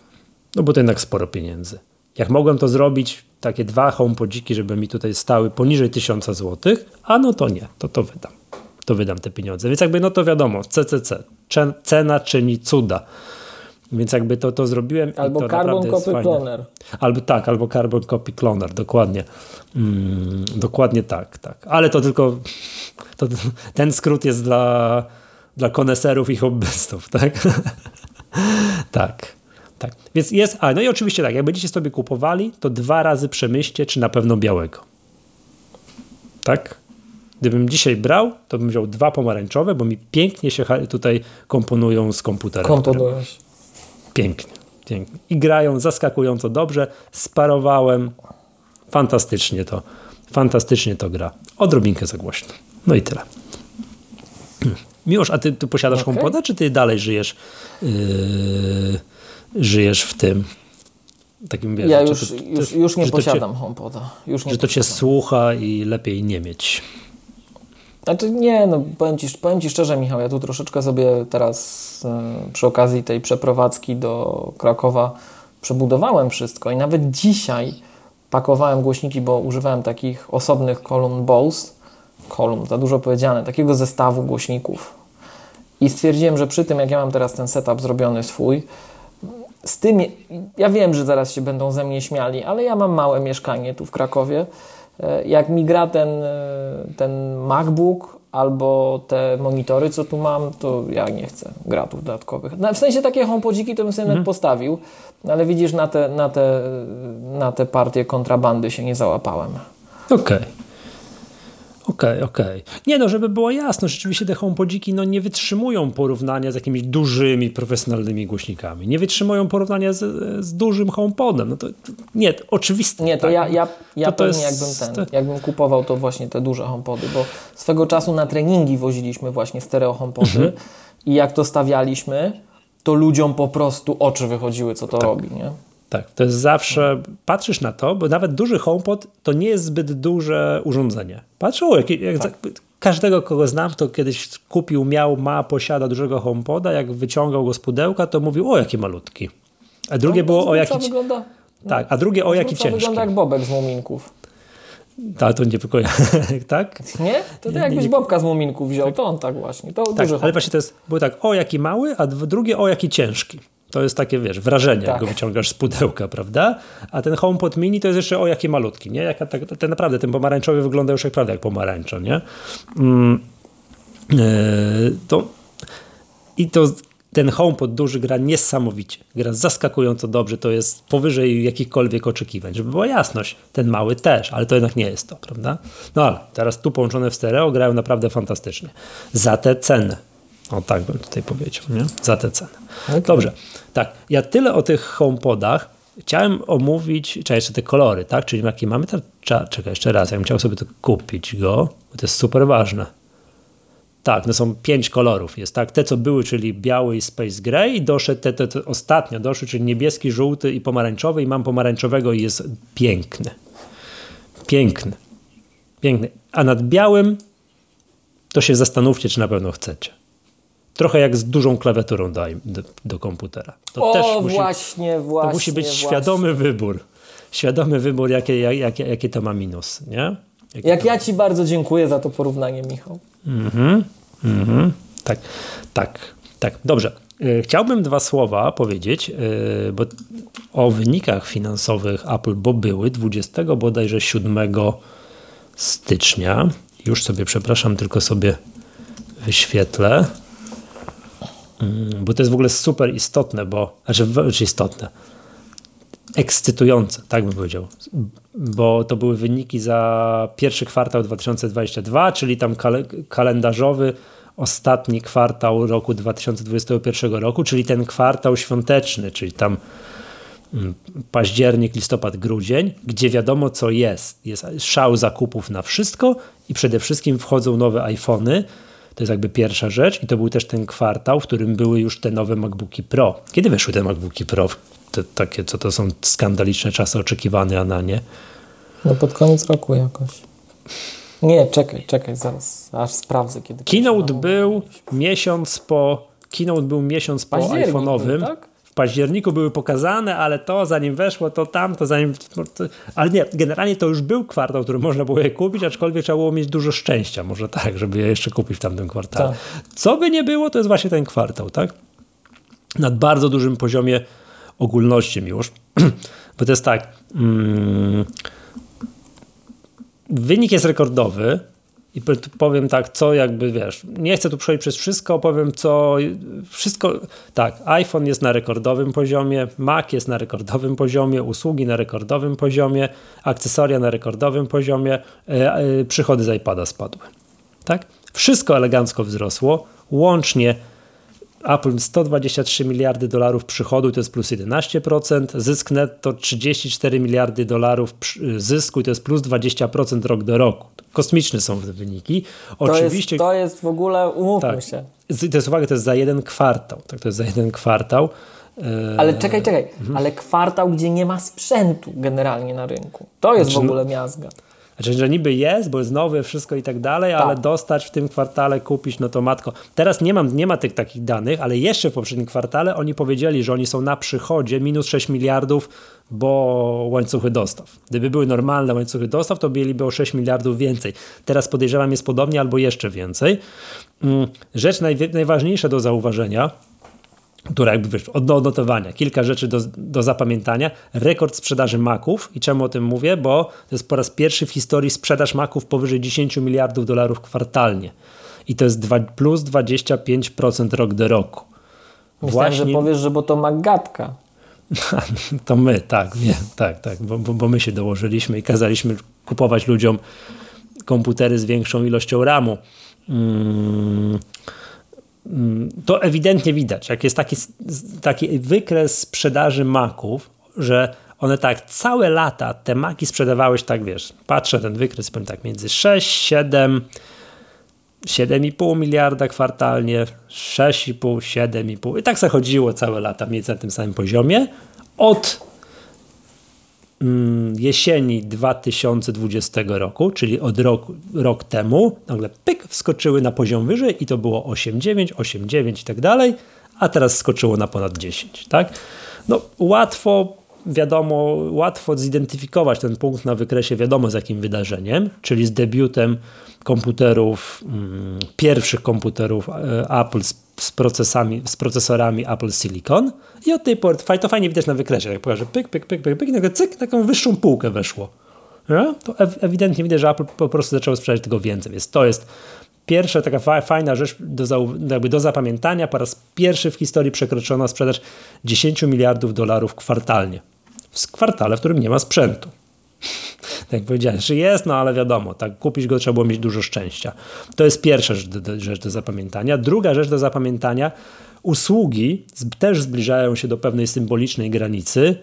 No bo to jednak sporo pieniędzy. Jak mogłem to zrobić, takie dwa HomePodziki, żeby mi tutaj stały poniżej 1000 zł, a no to nie, to to wydam. To wydam te pieniądze. Więc jakby no to wiadomo, CCC, cena czyni cuda. Więc jakby to, to zrobiłem. Albo to Carbon Copy Cloner. Albo tak, albo Carbon Copy Cloner, dokładnie. Mm, dokładnie tak, tak. Ale to tylko to, ten skrót jest dla, dla koneserów i hobbystów, tak? tak. Tak, więc jest, a no i oczywiście tak, jak będziecie sobie kupowali, to dwa razy przemyślcie, czy na pewno białego. Tak? Gdybym dzisiaj brał, to bym wziął dwa pomarańczowe, bo mi pięknie się tutaj komponują z komputerem. Komponują się. Pięknie, pięknie. I grają zaskakująco dobrze. Sparowałem. Fantastycznie to, fantastycznie to gra. Odrobinkę za głośno. No i tyle. Miłosz, a ty, ty posiadasz okay. HomePoda, czy ty dalej żyjesz yy, żyjesz w tym? Takim, wiesz, ja już, to, już, już nie posiadam cię, HomePoda. Już nie że to cię słucha i lepiej nie mieć. Znaczy nie, no powiem ci, powiem ci szczerze Michał, ja tu troszeczkę sobie teraz e, przy okazji tej przeprowadzki do Krakowa przebudowałem wszystko i nawet dzisiaj pakowałem głośniki, bo używałem takich osobnych kolumn Bose, kolumn, za dużo powiedziane, takiego zestawu głośników. I stwierdziłem, że przy tym, jak ja mam teraz ten setup zrobiony swój, z tym, ja wiem, że zaraz się będą ze mnie śmiali, ale ja mam małe mieszkanie tu w Krakowie, e, jak mi gra ten, ten MacBook albo te monitory, co tu mam, to ja nie chcę gratów dodatkowych. No, w sensie takie homepodziki to bym sobie mhm. nawet postawił, ale widzisz, na te, na, te, na te partie kontrabandy się nie załapałem. Okej. Okay. Okej, okay, okej. Okay. Nie no, żeby było jasno, rzeczywiście te HomePodziki no, nie wytrzymują porównania z jakimiś dużymi, profesjonalnymi głośnikami. Nie wytrzymują porównania z, z dużym HomePodem. No to, nie, to oczywiste. Nie, to tak. ja, ja, ja to pewnie to jest, jakbym ten, jakbym kupował to właśnie te duże HomePody, bo swego czasu na treningi woziliśmy właśnie stereo HomePody mhm. i jak to stawialiśmy, to ludziom po prostu oczy wychodziły, co to tak. robi, nie? Tak, to jest zawsze, patrzysz na to, bo nawet duży HomePod to nie jest zbyt duże urządzenie. Patrzę, jak, jak tak. każdego, kogo znam, to kiedyś kupił, miał, ma, posiada dużego HomePoda, jak wyciągał go z pudełka, to mówił, o jaki malutki. A drugie no, było o jaki... Wygląda, tak, a drugie o jaki ciężki. wygląda jak bobek z muminków. Tak, to nie tylko ja, tak? Nie? To ty jakbyś Bobka z Muminków wziął, to on tak właśnie. To tak, ale właśnie to jest, było tak, o jaki mały, a drugie o jaki ciężki. To jest takie, wiesz, wrażenie, tak. jak go wyciągasz z pudełka, prawda? A ten HomePod Mini to jest jeszcze o jakie malutki, nie? Jaka, tak, ten naprawdę, ten pomarańczowy wygląda już jak, prawda, jak pomarańcza, nie? Mm, yy, to, I to ten HomePod duży gra niesamowicie. Gra zaskakująco dobrze, to jest powyżej jakichkolwiek oczekiwań. Żeby była jasność, ten mały też, ale to jednak nie jest to, prawda? No ale teraz tu połączone w stereo grają naprawdę fantastycznie. Za te ceny. O tak bym tutaj powiedział, nie? Za te ceny. Okay. Dobrze. Tak, ja tyle o tych HomePodach. Chciałem omówić, czy jeszcze te kolory, tak? Czyli jakie mamy tam, czekaj, jeszcze raz, ja bym chciał sobie to kupić go, bo to jest super ważne. Tak, no są pięć kolorów. Jest tak, te co były, czyli biały i space gray i doszedł te, te, te ostatnio doszły, czyli niebieski, żółty i pomarańczowy i mam pomarańczowego i jest piękny. Piękny. Piękny. A nad białym to się zastanówcie, czy na pewno chcecie. Trochę jak z dużą klawiaturą do, do, do komputera. To o, też musi, właśnie, właśnie. To musi być właśnie. świadomy wybór. Świadomy wybór, jakie, jakie, jakie to ma minus, nie? Jakie jak ja Ci bardzo dziękuję za to porównanie, Michał. Mhm, mhm. Tak, tak, tak. Dobrze. E, chciałbym dwa słowa powiedzieć e, bo o wynikach finansowych Apple, bo były 20 bodajże 7 stycznia. Już sobie, przepraszam, tylko sobie wyświetlę. Mm, bo to jest w ogóle super istotne, bo, znaczy, znaczy istotne, ekscytujące, tak bym powiedział, bo to były wyniki za pierwszy kwartał 2022, czyli tam kal kalendarzowy ostatni kwartał roku 2021 roku, czyli ten kwartał świąteczny, czyli tam mm, październik, listopad, grudzień, gdzie wiadomo co jest. Jest szał zakupów na wszystko i przede wszystkim wchodzą nowe iPhony, to jest jakby pierwsza rzecz i to był też ten kwartał, w którym były już te nowe MacBooki Pro. Kiedy weszły te MacBooki Pro? Te, takie, co to są skandaliczne czasy oczekiwane, a na nie? No pod koniec roku jakoś. Nie, czekaj, czekaj, zaraz, aż sprawdzę kiedy. Keynote był miesiąc po, keynote był miesiąc po iPhone'owym. Tak? W październiku były pokazane, ale to zanim weszło, to tam, to zanim. To, ale nie, generalnie to już był kwartał, który można było je kupić, aczkolwiek trzeba było mieć dużo szczęścia, może tak, żeby je jeszcze kupić w tamtym kwartale. Tak. Co by nie było, to jest właśnie ten kwartał, tak? Na bardzo dużym poziomie ogólności już, bo to jest tak. Mm, wynik jest rekordowy, i powiem tak, co jakby wiesz, nie chcę tu przejść przez wszystko, powiem co, wszystko, tak, iPhone jest na rekordowym poziomie, Mac jest na rekordowym poziomie, usługi na rekordowym poziomie, akcesoria na rekordowym poziomie, e, e, przychody z iPada spadły, tak? Wszystko elegancko wzrosło, łącznie Apple 123 miliardy dolarów przychodu to jest plus 11%, zysk netto 34 miliardy dolarów zysku i to jest plus 20% rok do roku. Kosmiczne są te wyniki. Oczywiście, to, jest, to jest w ogóle, umówmy tak, się. To jest uwaga, to jest za jeden kwartał. Tak, to jest za jeden kwartał. Ale czekaj, czekaj, mhm. ale kwartał, gdzie nie ma sprzętu generalnie na rynku. To jest znaczy, w ogóle miazga. Znaczy, że niby jest, bo jest nowy, wszystko i tak dalej, tak. ale dostać w tym kwartale, kupić, no to matko. Teraz nie, mam, nie ma tych takich danych, ale jeszcze w poprzednim kwartale oni powiedzieli, że oni są na przychodzie minus 6 miliardów, bo łańcuchy dostaw. Gdyby były normalne łańcuchy dostaw, to mieliby o 6 miliardów więcej. Teraz podejrzewam jest podobnie albo jeszcze więcej. Mm, rzecz naj, najważniejsza do zauważenia, która jakby wiesz, od odnotowania, kilka rzeczy do, do zapamiętania. Rekord sprzedaży maków. I czemu o tym mówię? Bo to jest po raz pierwszy w historii sprzedaż maków powyżej 10 miliardów dolarów kwartalnie. I to jest dwa, plus 25% rok do roku. Myślałem, Właśnie... że powiesz, że bo to Magatka. to my, tak, nie, tak, tak, bo, bo, bo my się dołożyliśmy i kazaliśmy kupować ludziom komputery z większą ilością RAMu. Mm, to ewidentnie widać, jak jest taki, taki wykres sprzedaży maków, że one tak całe lata, te maki sprzedawałeś tak, wiesz, patrzę ten wykres, powiem tak, między 6, 7, 7,5 miliarda kwartalnie, 6,5, 7,5 i tak zachodziło całe lata mniej więcej na tym samym poziomie. Od mm, jesieni 2020 roku, czyli od roku, rok temu, nagle pyk, wskoczyły na poziom wyżej i to było 8,9, 8,9 i tak dalej, a teraz skoczyło na ponad 10, tak? No łatwo wiadomo, łatwo zidentyfikować ten punkt na wykresie wiadomo z jakim wydarzeniem, czyli z debiutem komputerów, mm, pierwszych komputerów e, Apple z, z, procesami, z procesorami Apple Silicon i od tej pory, to fajnie widać na wykresie, jak pokażę pyk, pyk, pyk, pyk, pyk i nagle cyk, taką wyższą półkę weszło. Ja? To ewidentnie widać, że Apple po prostu zaczęło sprzedać tego więcej, więc to jest pierwsza taka fajna rzecz do, jakby do zapamiętania. Po raz pierwszy w historii przekroczono sprzedaż 10 miliardów dolarów kwartalnie. W kwartale, w którym nie ma sprzętu. Tak jak powiedziałeś, że jest, no ale wiadomo, tak kupić go trzeba było mieć dużo szczęścia. To jest pierwsza rzecz do, rzecz do zapamiętania. Druga rzecz do zapamiętania, usługi też zbliżają się do pewnej symbolicznej granicy,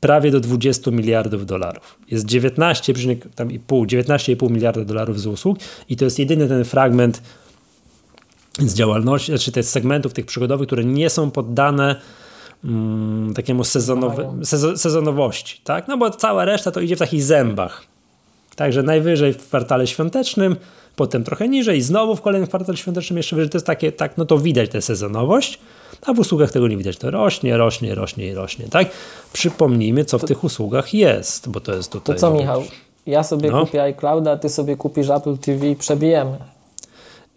prawie do 20 miliardów dolarów. Jest 19,5 19,5 miliarda dolarów z usług i to jest jedyny ten fragment z działalności, znaczy tych segmentów tych przygodowych, które nie są poddane mm, takiemu sezonowy, sezonowości, tak? No bo cała reszta to idzie w takich zębach. Także najwyżej w kwartale świątecznym, potem trochę niżej, znowu w kolejnym kwartale świątecznym jeszcze wyżej. To jest takie, tak, no to widać tę sezonowość, a w usługach tego nie widać. To rośnie, rośnie, rośnie i rośnie, tak? Przypomnijmy, co w tych usługach jest, bo to jest tutaj... To co, Michał? Ja sobie no. kupię iClouda, a ty sobie kupisz Apple TV i przebijemy.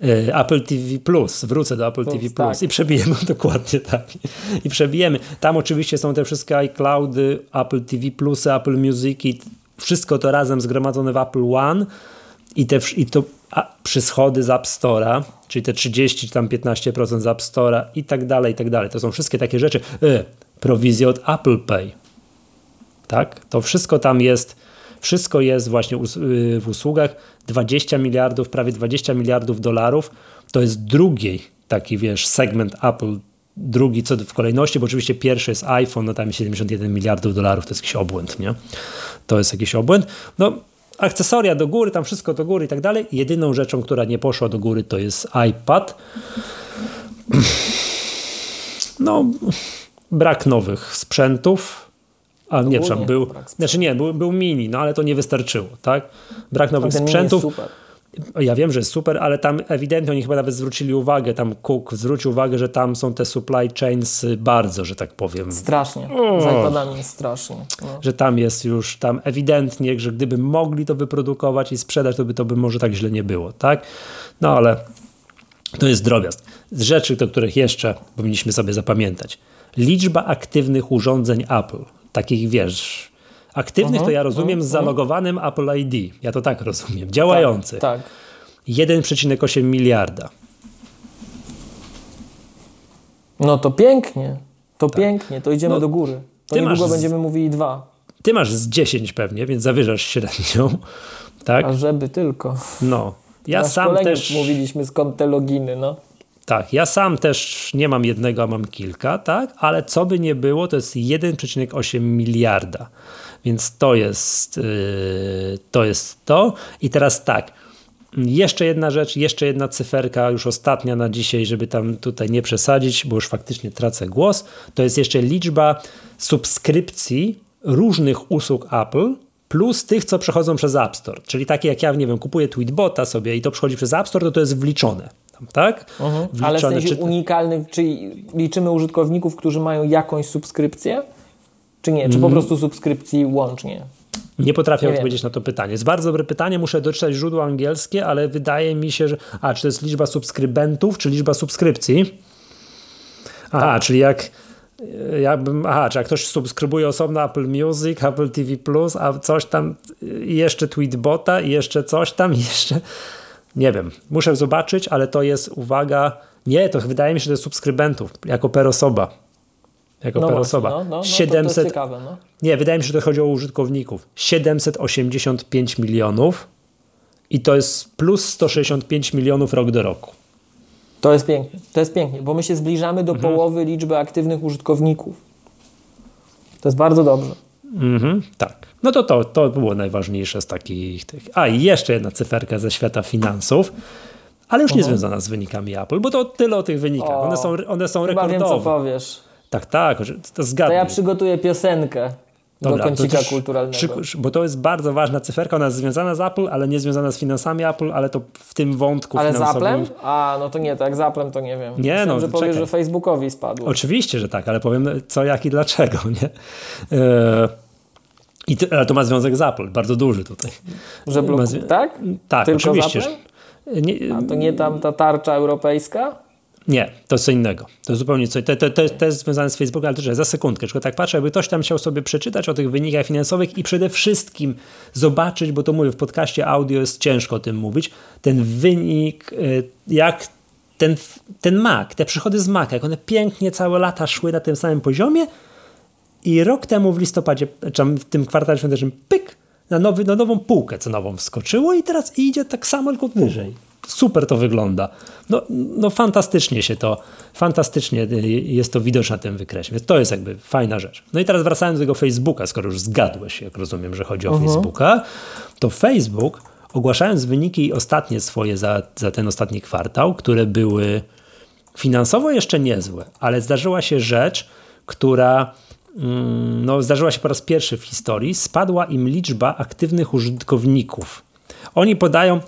E, Apple TV Plus, wrócę do Apple Plus, TV Plus tak. i przebijemy dokładnie tak. I przebijemy. Tam oczywiście są te wszystkie iCloudy, Apple TV Plus, Apple Music i wszystko to razem zgromadzone w Apple One i, te, i to a, przyschody z App Store'a, czyli te 30 czy tam 15% z App Store'a i tak dalej, i tak dalej. To są wszystkie takie rzeczy. E, prowizje od Apple Pay. Tak? To wszystko tam jest wszystko jest właśnie y, w usługach. 20 miliardów, prawie 20 miliardów dolarów to jest drugi taki, wiesz, segment Apple, drugi co w kolejności, bo oczywiście pierwszy jest iPhone, no tam 71 miliardów dolarów, to jest jakiś obłęd, nie? To jest jakiś obłęd. No, akcesoria do góry, tam wszystko do góry i tak dalej. Jedyną rzeczą, która nie poszła do góry, to jest iPad. No, brak nowych sprzętów, a nie, przepraszam, był, znaczy nie, był, był mini, no ale to nie wystarczyło, tak? Brak nowych sprzętów. Ja wiem, że jest super, ale tam ewidentnie oni chyba nawet zwrócili uwagę, tam Cook zwrócił uwagę, że tam są te supply chains bardzo, że tak powiem. Strasznie, oh. z iPadami strasznie. No. Że tam jest już, tam ewidentnie, że gdyby mogli to wyprodukować i sprzedać, to by to by może tak źle nie było, tak? No ale to jest drobiazg. Z rzeczy, do których jeszcze powinniśmy sobie zapamiętać. Liczba aktywnych urządzeń Apple takich, wiesz, aktywnych, to ja rozumiem z zalogowanym Apple ID. Ja to tak rozumiem. Działających. Tak, tak. 1,8 miliarda. No to pięknie. To tak. pięknie. To idziemy no, do góry. To niedługo z... będziemy mówili dwa. Ty masz z 10 pewnie, więc zawyżasz średnią. Tak? A żeby tylko. No. Ja sam też. mówiliśmy skąd te loginy, no. Tak, ja sam też nie mam jednego, a mam kilka, tak, ale co by nie było, to jest 1,8 miliarda. Więc to jest, yy, to jest to. I teraz tak, jeszcze jedna rzecz, jeszcze jedna cyferka, już ostatnia na dzisiaj, żeby tam tutaj nie przesadzić, bo już faktycznie tracę głos. To jest jeszcze liczba subskrypcji różnych usług Apple plus tych, co przechodzą przez App Store. Czyli takie jak ja, nie wiem, kupuję Tweetbota sobie i to przechodzi przez App Store, to to jest wliczone tak? Mhm. Ale w sensie czy... unikalny, czyli liczymy użytkowników, którzy mają jakąś subskrypcję? Czy nie? Czy po mm. prostu subskrypcji łącznie? Nie potrafię nie odpowiedzieć wiem. na to pytanie. Jest bardzo dobre pytanie, muszę doczytać źródło angielskie, ale wydaje mi się, że. A, czy to jest liczba subskrybentów, czy liczba subskrypcji? Aha, czyli jak jakbym, aha, czy jak ktoś subskrybuje osobno Apple Music, Apple TV a coś tam, i jeszcze Tweetbota, i jeszcze coś tam, i jeszcze, nie wiem, muszę zobaczyć, ale to jest, uwaga, nie, to wydaje mi się, że to jest subskrybentów, jako per osoba. Jako no per właśnie, osoba. No, no, 700, to, to ciekawe, no. Nie, wydaje mi się, że to chodzi o użytkowników. 785 milionów i to jest plus 165 milionów rok do roku. To jest pięknie, to jest pięknie, bo my się zbliżamy do mhm. połowy liczby aktywnych użytkowników. To jest bardzo dobrze. Mhm, tak. No to, to to było najważniejsze z takich. Tych. A i jeszcze jedna cyferka ze świata finansów, ale już nie mhm. związana z wynikami Apple, bo to tyle o tych wynikach. O, one są, one są chyba rekordowe. wiem, co powiesz. Tak, tak, to zgadzam. To ja przygotuję piosenkę. Dobra, do kącika też, kulturalnego. Bo to jest bardzo ważna cyferka, ona jest związana z Apple, ale nie związana z finansami Apple, ale to w tym wątku ale finansowym... Z Applem? A, no to nie, tak z Applem to nie wiem. Nie, Myślałem, no, że powiesz, że Facebookowi spadło. Oczywiście, że tak, ale powiem co, jak i dlaczego, nie? E, i to, ale to ma związek z Apple, bardzo duży tutaj. Że bloku, tak? Tak, Tylko oczywiście. Nie, A to nie tam ta tarcza europejska? Nie, to jest co innego. To jest zupełnie co to, to, jest związane z Facebookiem, ale też za sekundkę. Tylko tak patrzę, jakby ktoś tam chciał sobie przeczytać o tych wynikach finansowych i przede wszystkim zobaczyć, bo to mówię, w podcaście audio jest ciężko o tym mówić, ten wynik, y, jak ten, ten Mac, te przychody z Maca, jak one pięknie całe lata szły na tym samym poziomie i rok temu w listopadzie, czy w tym kwartale świątecznym, pyk, na, nowy, na nową półkę cenową wskoczyło i teraz idzie tak samo, tylko wyżej super to wygląda. No, no fantastycznie się to, fantastycznie jest to widoczne na tym wykresie, więc to jest jakby fajna rzecz. No i teraz wracając do tego Facebooka, skoro już zgadłeś, jak rozumiem, że chodzi o uh mhm. -huh. Facebooka, to Facebook ogłaszając wyniki ostatnie swoje za, za ten ostatni kwartał, które były finansowo jeszcze niezłe, ale zdarzyła się rzecz, która mm, no, zdarzyła się po raz pierwszy w historii, spadła im liczba aktywnych użytkowników. Oni podają,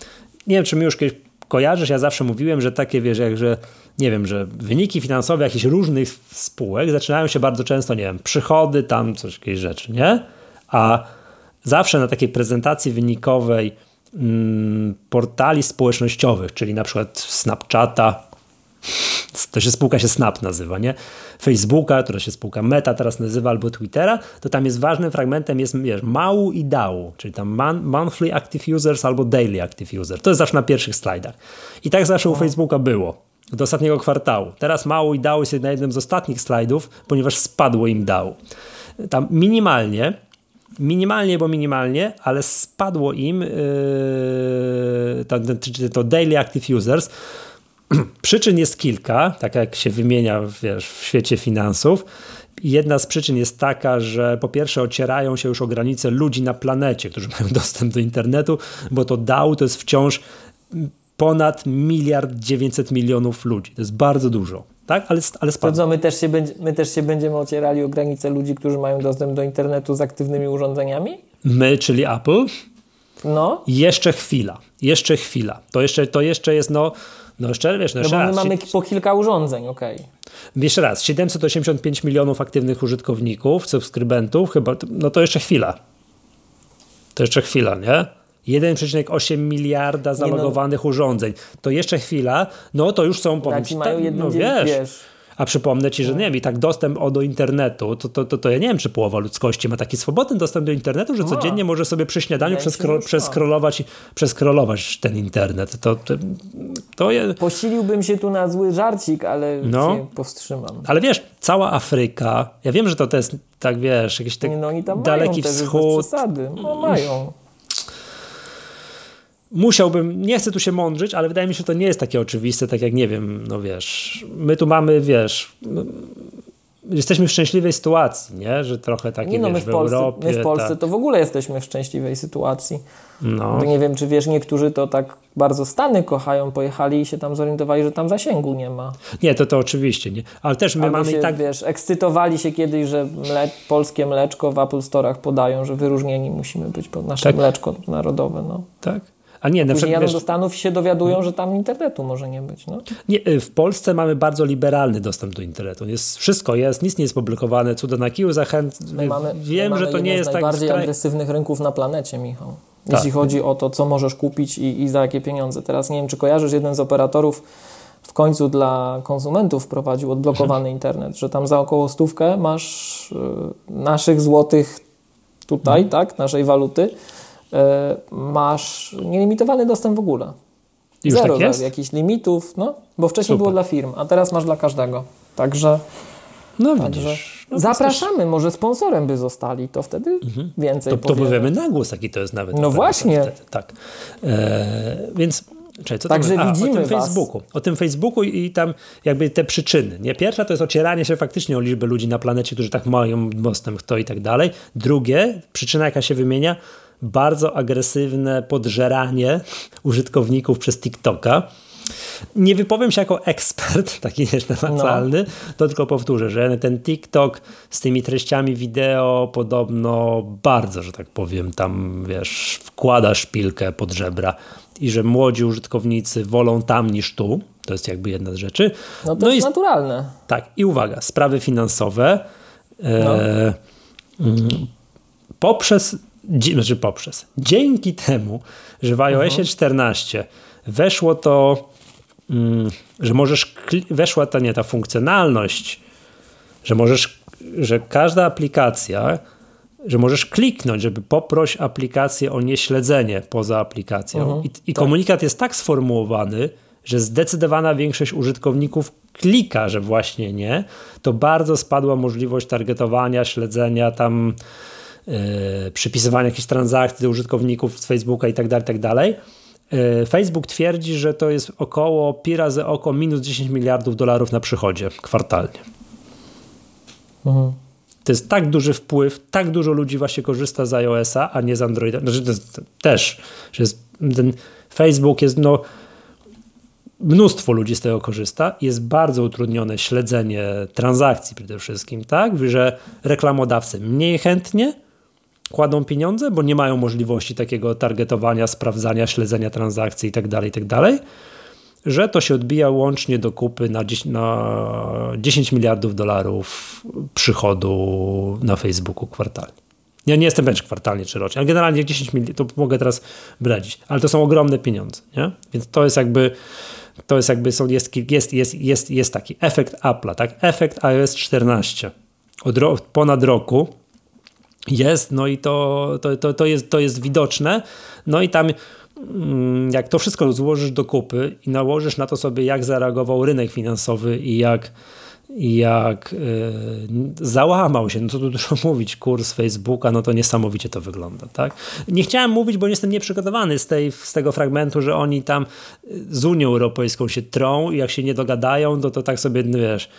nie wiem, czy mi już kiedyś kojarzysz, ja zawsze mówiłem, że takie, wiesz, jak, że nie wiem, że wyniki finansowe jakichś różnych spółek zaczynają się bardzo często, nie wiem, przychody, tam coś, jakieś rzeczy, nie? A zawsze na takiej prezentacji wynikowej mm, portali społecznościowych, czyli na przykład Snapchata, to się spółka się Snap nazywa, nie? Facebooka, która się spółka Meta teraz nazywa, albo Twittera, to tam jest ważnym fragmentem jest wiesz, MAU i DAU, czyli tam man, Monthly Active Users albo Daily Active User. To jest zawsze na pierwszych slajdach. I tak zawsze u Facebooka było do ostatniego kwartału. Teraz MAU i DAU jest na jednym z ostatnich slajdów, ponieważ spadło im DAU. Tam minimalnie minimalnie, bo minimalnie, ale spadło im yy, to, to Daily Active Users Przyczyn jest kilka, tak jak się wymienia wiesz, w świecie finansów. Jedna z przyczyn jest taka, że po pierwsze ocierają się już o granice ludzi na planecie, którzy mają dostęp do internetu, bo to DAO to jest wciąż ponad miliard 900 milionów ludzi. To jest bardzo dużo. Tak? Ale, ale To co, my też, się będzie, my też się będziemy ocierali o granice ludzi, którzy mają dostęp do internetu z aktywnymi urządzeniami? My, czyli Apple? No. Jeszcze chwila. Jeszcze chwila. To jeszcze, to jeszcze jest no no jeszcze, wiesz, no, no bo my mamy po kilka urządzeń, okej. Okay. Jeszcze raz, 785 milionów aktywnych użytkowników, subskrybentów, chyba, no to jeszcze chwila. To jeszcze chwila, nie? 1,8 miliarda no- zalogowanych no. urządzeń. To jeszcze chwila, no to już są, powiem ci, mają tak, no wiesz, wiesz a przypomnę ci, że nie wiem, i tak dostęp do internetu, to, to, to, to ja nie wiem, czy połowa ludzkości ma taki swobodny dostęp do internetu, że codziennie może sobie przy śniadaniu przeskro, przeskrolować, przeskrolować ten internet. To, to, to je... Posiliłbym się tu na zły żarcik, ale no, się powstrzymam. Ale wiesz, cała Afryka, ja wiem, że to, to jest tak, wiesz, jakiś tak no, daleki wschód. Przesady. No, mają musiałbym, nie chcę tu się mądrzyć, ale wydaje mi się, że to nie jest takie oczywiste, tak jak nie wiem, no wiesz, my tu mamy, wiesz, no, jesteśmy w szczęśliwej sytuacji, nie? Że trochę takie, nie, no, wiesz, my w, Polsce, Europie, My w Polsce ta... to w ogóle jesteśmy w szczęśliwej sytuacji. No. Nie wiem, czy wiesz, niektórzy to tak bardzo Stany kochają, pojechali i się tam zorientowali, że tam zasięgu nie ma. Nie, to to oczywiście nie. Ale też my Albo mamy się, tak... wiesz, ekscytowali się kiedyś, że mle... polskie mleczko w Apple Store'ach podają, że wyróżnieni musimy być, bo nasze tak. mleczko narodowe, no. Tak. A nie, na przykład, jadą wiesz, do Stanów się dowiadują, że tam internetu może nie być. No. Nie, y, w Polsce mamy bardzo liberalny dostęp do internetu. Jest, wszystko jest, nic nie jest publikowane, cudo na kiju, zachęt... Mamy, Wiem, mamy że to nie jest tak... najbardziej agresywnych rynków na planecie, Michał. Jeśli tak. chodzi o to, co możesz kupić i, i za jakie pieniądze. Teraz nie wiem, czy kojarzysz jeden z operatorów w końcu dla konsumentów wprowadził odblokowany internet, że tam za około stówkę masz y, naszych złotych tutaj, mhm. tak, naszej waluty, masz nielimitowany dostęp w ogóle. Już Zero tak jest? jakichś limitów, no, bo wcześniej Super. było dla firm, a teraz masz dla każdego. Także, no, także no, zapraszamy, też... może sponsorem by zostali, to wtedy mhm. więcej To, to powiemy na głos, jaki to jest nawet. No właśnie. Wtedy, tak. E, więc Czekaj, co Także A, widzimy o tym was. Facebooku. O tym Facebooku i tam jakby te przyczyny. Nie? Pierwsza to jest ocieranie się faktycznie o liczbę ludzi na planecie, którzy tak mają dostęp kto i tak dalej. Drugie, przyczyna jaka się wymienia, bardzo agresywne podżeranie użytkowników przez TikToka. Nie wypowiem się jako ekspert, taki też namacalny, no. to tylko powtórzę, że ten TikTok z tymi treściami wideo podobno bardzo, że tak powiem, tam wiesz, wkłada szpilkę pod żebra i że młodzi użytkownicy wolą tam niż tu. To jest jakby jedna z rzeczy. No to no jest i, naturalne. Tak, i uwaga, sprawy finansowe. E, no. E, poprzez, znaczy poprzez, dzięki temu, że w iOSie 14 mhm. weszło to, mm, że możesz, weszła ta nie ta funkcjonalność, że możesz, że każda aplikacja że możesz kliknąć, żeby poproś aplikację o nieśledzenie poza aplikacją. Mhm, I, i tak. komunikat jest tak sformułowany, że zdecydowana większość użytkowników klika, że właśnie nie, to bardzo spadła możliwość targetowania, śledzenia tam przypisywania jakichś transakcji do użytkowników z Facebooka i tak dalej, tak dalej. Yy, Facebook twierdzi, że to jest około pi razy oko minus 10 miliardów dolarów na przychodzie kwartalnie. Mhm. To jest tak duży wpływ, tak dużo ludzi właśnie korzysta z iOS-a, a nie z Androida. Znaczy, też, że jest, ten Facebook jest no mnóstwo ludzi z tego korzysta. Jest bardzo utrudnione śledzenie transakcji przede wszystkim, tak? Że reklamodawcy mniej chętnie kładą pieniądze, bo nie mają możliwości takiego targetowania, sprawdzania, śledzenia transakcji itd., tak itd., tak że to się odbija łącznie do kupy na 10, na 10 miliardów dolarów przychodu na Facebooku kwartalnie. Ja nie jestem pewien, kwartalnie czy rocznie, ale generalnie 10 miliardów, to mogę teraz bredzić, ale to są ogromne pieniądze, nie? Więc to jest jakby, to jest jakby, są, jest, jest, jest, jest, jest taki efekt Apple'a, tak? Efekt iOS 14 od ro, ponad roku jest, no i to, to, to, to, jest, to jest widoczne, no i tam Mm, jak to wszystko złożysz do kupy i nałożysz na to sobie, jak zareagował rynek finansowy i jak, jak yy, załamał się, no co tu dużo mówić, kurs Facebooka, no to niesamowicie to wygląda, tak? Nie chciałem mówić, bo jestem nieprzygotowany z, tej, z tego fragmentu, że oni tam z Unią Europejską się trą i jak się nie dogadają, to, to tak sobie, wiesz,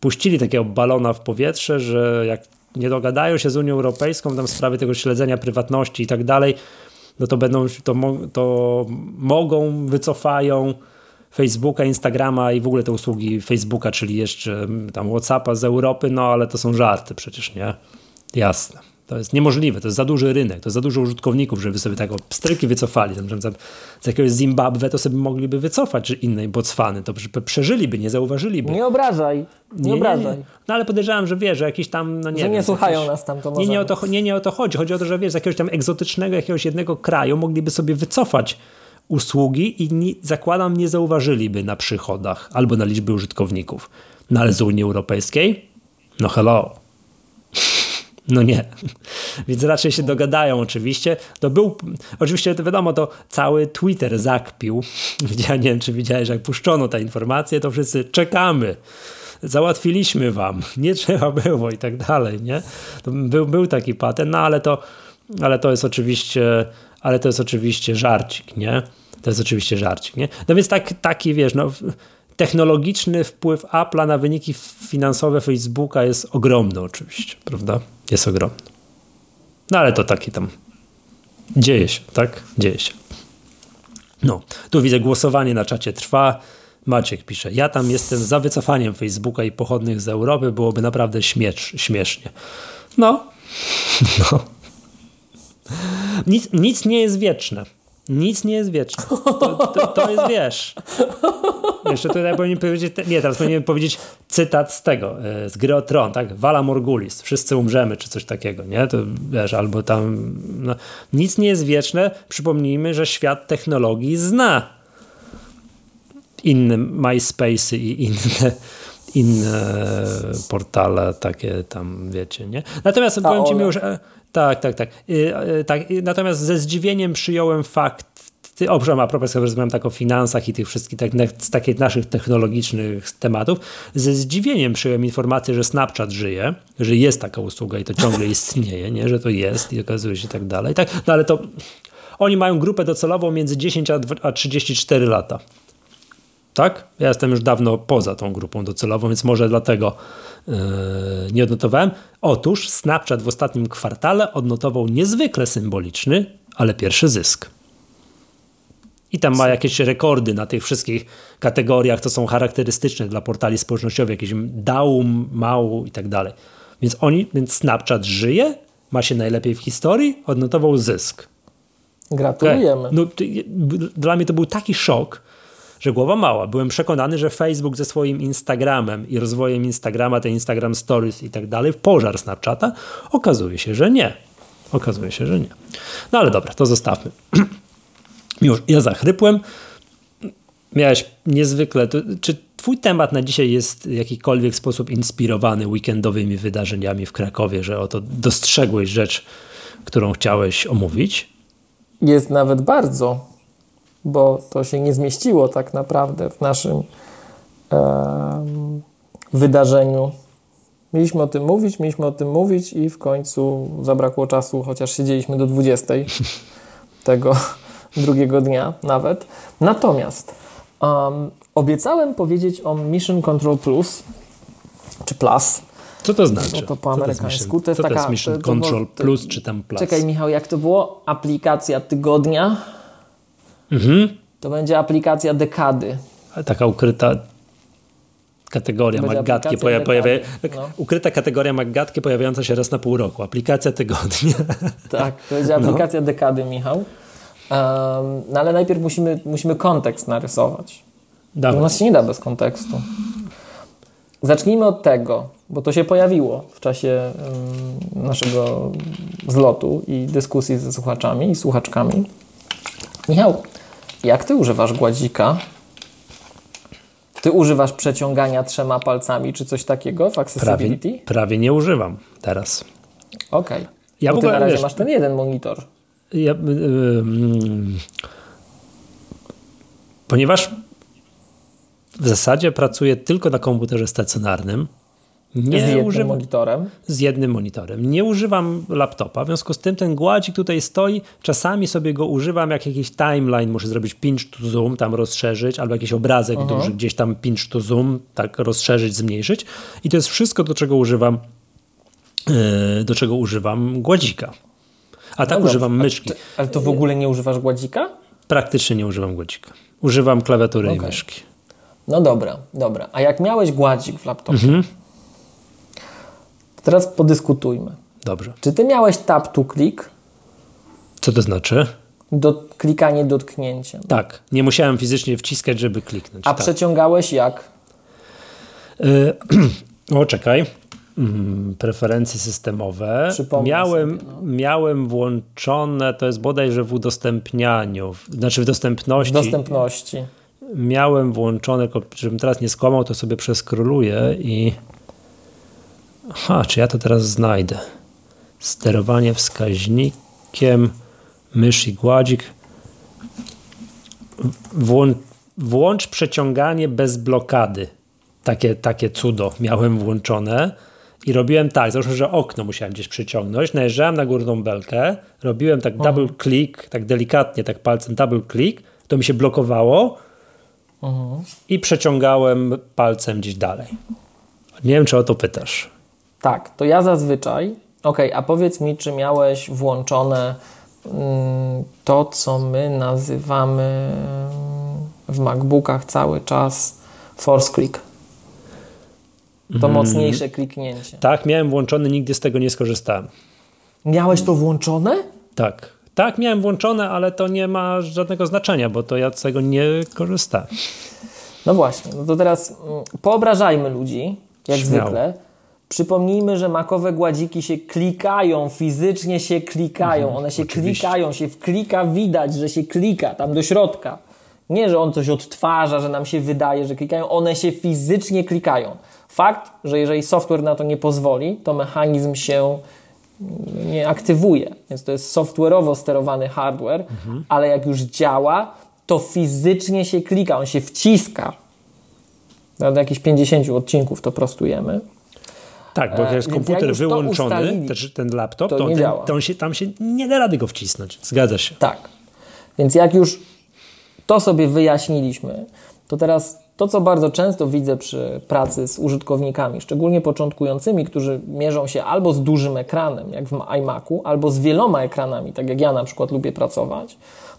puścili takiego balona w powietrze, że jak nie dogadają się z Unią Europejską, tam sprawy tego śledzenia prywatności i tak dalej, no to będą, to, to mogą, wycofają Facebooka, Instagrama i w ogóle te usługi Facebooka, czyli jeszcze mm, tam Whatsappa z Europy, no ale to są żarty przecież, nie? Jasne. To jest niemożliwe, to jest za duży rynek, to jest za dużo użytkowników, żeby sobie tego pstryki wycofali. Tam, z jakiegoś Zimbabwe to sobie mogliby wycofać, czy innej Botswany, to przeżyliby, nie zauważyliby. Nie obrażaj, nie, nie obrażaj. Nie, no ale podejrzewam, że wiesz, że jakiś tam, no nie Że wiem, nie słuchają jakieś, nas tam, to nie, nie, o to, nie, nie o to chodzi. Chodzi o to, że wiesz, z jakiegoś tam egzotycznego, jakiegoś jednego kraju mogliby sobie wycofać usługi i nie, zakładam, nie zauważyliby na przychodach albo na liczbie użytkowników. No ale z Unii Europejskiej? No hello. No nie. Więc raczej się dogadają oczywiście. To był, oczywiście to wiadomo, to cały Twitter zakpił. Ja nie wiem, czy widziałeś, jak puszczono tę informację, to wszyscy czekamy. Załatwiliśmy wam, nie trzeba było i tak dalej, nie? To był, był taki patent, no ale to, ale to jest oczywiście, ale to jest oczywiście żarcik, nie? To jest oczywiście żarcik, nie? No więc tak, taki, wiesz, no technologiczny wpływ Apple'a na wyniki finansowe Facebooka jest ogromny oczywiście, prawda? Jest ogromny. No ale to taki tam dzieje się, tak? Dzieje się. No, tu widzę głosowanie na czacie trwa. Maciek pisze, ja tam jestem za wycofaniem Facebooka i pochodnych z Europy, byłoby naprawdę śmiesz, śmiesznie. No, no. Nic, nic nie jest wieczne. Nic nie jest wieczne. To, to, to jest, wiesz... Jeszcze tutaj powinien powiedzieć... Nie, teraz powinienem powiedzieć cytat z tego, e, z gry o Tron, tak? Vala Morgulis, wszyscy umrzemy, czy coś takiego, nie? To wiesz, albo tam... No, nic nie jest wieczne. Przypomnijmy, że świat technologii zna. inne MySpace i inne inne portale takie tam, wiecie, nie? Natomiast Ta powiem ci już, tak, tak, tak, tak. Natomiast ze zdziwieniem przyjąłem fakt, ty, o, a propos, rozmawiam tak o finansach i tych wszystkich tak, takich naszych technologicznych tematów, ze zdziwieniem przyjąłem informację, że Snapchat żyje, że jest taka usługa i to ciągle istnieje, nie? że to jest i okazuje się tak dalej. Tak? No ale to oni mają grupę docelową między 10 a 34 lata. Tak? Ja jestem już dawno poza tą grupą docelową, więc może dlatego nie odnotowałem. Otóż Snapchat w ostatnim kwartale odnotował niezwykle symboliczny, ale pierwszy zysk. I tam ma jakieś rekordy na tych wszystkich kategoriach, co są charakterystyczne dla portali społecznościowych, jakieś daum, mału i tak dalej. Więc oni, więc Snapchat żyje, ma się najlepiej w historii, odnotował zysk. Gratulujemy. No, dla mnie to był taki szok, że głowa mała. Byłem przekonany, że Facebook ze swoim Instagramem i rozwojem Instagrama, te Instagram Stories i tak dalej, pożar Snapchata. Okazuje się, że nie. Okazuje się, że nie. No ale dobra, to zostawmy. Już ja zachrypłem. Miałeś niezwykle. To, czy Twój temat na dzisiaj jest w jakikolwiek sposób inspirowany weekendowymi wydarzeniami w Krakowie, że oto dostrzegłeś rzecz, którą chciałeś omówić? Jest nawet bardzo bo to się nie zmieściło tak naprawdę w naszym e, wydarzeniu. Mieliśmy o tym mówić, mieliśmy o tym mówić i w końcu zabrakło czasu, chociaż siedzieliśmy do 20 tego drugiego dnia nawet. Natomiast um, obiecałem powiedzieć o Mission Control Plus, czy Plus. Co to znaczy? No to po amerykańsku. To jest, taka, to jest Mission to, to Control Plus, czy tam Plus? Czekaj Michał, jak to było? Aplikacja tygodnia Mhm. To będzie aplikacja dekady. Taka ukryta kategoria Maggatki poja pojawia, no. ukryta kategoria Maggatki pojawiająca się raz na pół roku. Aplikacja tygodnia. Tak, to będzie no. aplikacja no. dekady, Michał. Um, no ale najpierw musimy, musimy kontekst narysować. Dawaj. U nas się nie da bez kontekstu. Zacznijmy od tego, bo to się pojawiło w czasie um, naszego zlotu i dyskusji ze słuchaczami i słuchaczkami. Michał, jak ty używasz gładzika? Ty używasz przeciągania trzema palcami czy coś takiego w Accessibility? Prawie, prawie nie używam teraz. Okej. Okay. Ja Bo w ogóle, ty na razie wiesz, masz ten jeden monitor. Ja, yy, ponieważ w zasadzie pracuję tylko na komputerze stacjonarnym, nie z jednym używam, monitorem? Z jednym monitorem. Nie używam laptopa, w związku z tym ten gładzik tutaj stoi. Czasami sobie go używam, jak jakiś timeline muszę zrobić pinch to zoom, tam rozszerzyć, albo jakiś obrazek -huh. duży, gdzieś tam pinch to zoom, tak rozszerzyć, zmniejszyć. I to jest wszystko, do czego używam, yy, do czego używam gładzika. A tak no używam myszki. Ty, ale to w ogóle nie używasz gładzika? Praktycznie nie używam gładzika. Używam klawiatury okay. i myszki. No dobra, dobra. A jak miałeś gładzik w laptopie, mhm. Teraz podyskutujmy. Dobrze. Czy ty miałeś tap to click? Co to znaczy? Do, klikanie dotknięciem. Tak. Nie musiałem fizycznie wciskać, żeby kliknąć. A tak. przeciągałeś jak? Yy, o, czekaj. Mm, preferencje systemowe. miałem, sobie, no. miałem włączone, to jest bodajże w udostępnianiu, znaczy w dostępności. W dostępności. Miałem włączone, żebym teraz nie skłamał, to sobie przeskroluję i Aha, czy ja to teraz znajdę? Sterowanie wskaźnikiem, mysz i gładzik. Włącz, włącz przeciąganie bez blokady. Takie, takie cudo miałem włączone. I robiłem tak, załóżmy, że okno musiałem gdzieś przyciągnąć, najeżdżałem na górną belkę, robiłem tak double mhm. click, tak delikatnie, tak palcem double click, to mi się blokowało mhm. i przeciągałem palcem gdzieś dalej. Nie wiem, czy o to pytasz. Tak, to ja zazwyczaj. Ok, a powiedz mi, czy miałeś włączone mm, to, co my nazywamy w MacBookach cały czas force click? To hmm. mocniejsze kliknięcie. Tak, miałem włączone, nigdy z tego nie skorzystałem. Miałeś to włączone? Tak. Tak, miałem włączone, ale to nie ma żadnego znaczenia, bo to ja z tego nie korzystałem. No właśnie, no to teraz mm, poobrażajmy ludzi, jak Śmiało. zwykle. Przypomnijmy, że makowe gładziki się klikają, fizycznie się klikają, mhm, one się oczywiście. klikają, się wklika, widać, że się klika tam do środka. Nie, że on coś odtwarza, że nam się wydaje, że klikają, one się fizycznie klikają. Fakt, że jeżeli software na to nie pozwoli, to mechanizm się nie aktywuje. Więc to jest software'owo sterowany hardware, mhm. ale jak już działa, to fizycznie się klika, on się wciska. Do jakichś 50 odcinków to prostujemy. Tak, bo jak jest komputer wyłączony, też ten laptop, to, to, ten, to się, tam się nie da rady go wcisnąć. Zgadza się. Tak. Więc jak już to sobie wyjaśniliśmy, to teraz to, co bardzo często widzę przy pracy z użytkownikami, szczególnie początkującymi, którzy mierzą się albo z dużym ekranem, jak w iMacu, albo z wieloma ekranami, tak jak ja na przykład lubię pracować,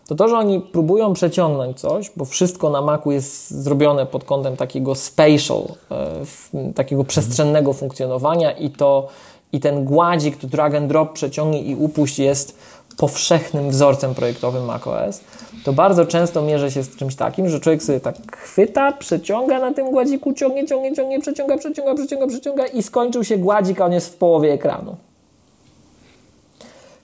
to to, że oni próbują przeciągnąć coś, bo wszystko na Macu jest zrobione pod kątem takiego spatial, e, takiego przestrzennego funkcjonowania i to i ten gładzik, to drag and drop, przeciągnij i upuść jest powszechnym wzorcem projektowym macOS, to bardzo często mierzę się z czymś takim, że człowiek sobie tak chwyta, przeciąga na tym gładziku, ciągnie, ciągnie, ciągnie, przeciąga, przeciąga, przeciąga, przeciąga i skończył się gładzik, a on jest w połowie ekranu.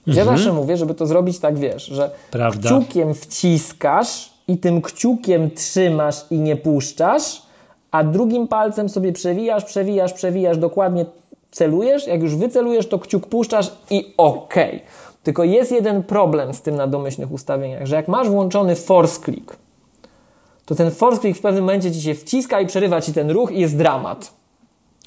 Ja mhm. zawsze mówię, żeby to zrobić tak, wiesz, że Prawda. kciukiem wciskasz i tym kciukiem trzymasz i nie puszczasz, a drugim palcem sobie przewijasz, przewijasz, przewijasz, dokładnie celujesz. Jak już wycelujesz, to kciuk puszczasz i okej. Okay. Tylko jest jeden problem z tym na domyślnych ustawieniach, że jak masz włączony force click, to ten force click w pewnym momencie ci się wciska i przerywa ci ten ruch i jest dramat.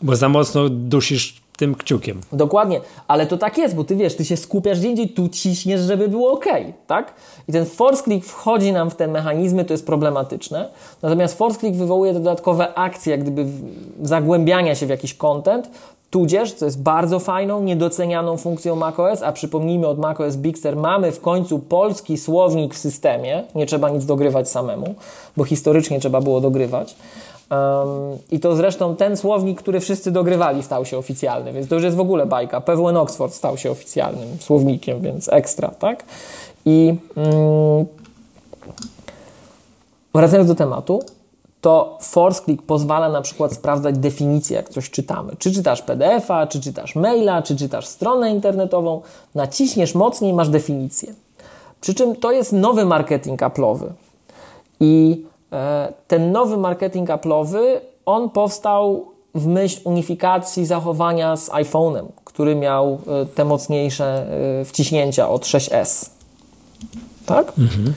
Bo za mocno dusisz tym kciukiem. Dokładnie, ale to tak jest, bo ty wiesz, ty się skupiasz gdzie indziej, tu ciśniesz, żeby było ok, tak? I ten force click wchodzi nam w te mechanizmy, to jest problematyczne. Natomiast force click wywołuje dodatkowe akcje, jak gdyby zagłębiania się w jakiś content, tudzież, co jest bardzo fajną, niedocenianą funkcją macOS, a przypomnijmy od macOS Big Sur mamy w końcu polski słownik w systemie, nie trzeba nic dogrywać samemu, bo historycznie trzeba było dogrywać. Um, I to zresztą ten słownik, który wszyscy dogrywali, stał się oficjalny, więc to już jest w ogóle bajka. PWN Oxford stał się oficjalnym słownikiem, więc ekstra, tak? I mm, wracając do tematu, to force click pozwala na przykład sprawdzać definicję, jak coś czytamy. Czy czytasz PDF-a, czy czytasz maila, czy czytasz stronę internetową, naciśniesz mocniej, masz definicję. Przy czym to jest nowy marketing Apple'owy. I ten nowy marketing Apple'owy, on powstał w myśl unifikacji zachowania z iPhone'em, który miał e, te mocniejsze e, wciśnięcia od 6S. Tak? Mhm.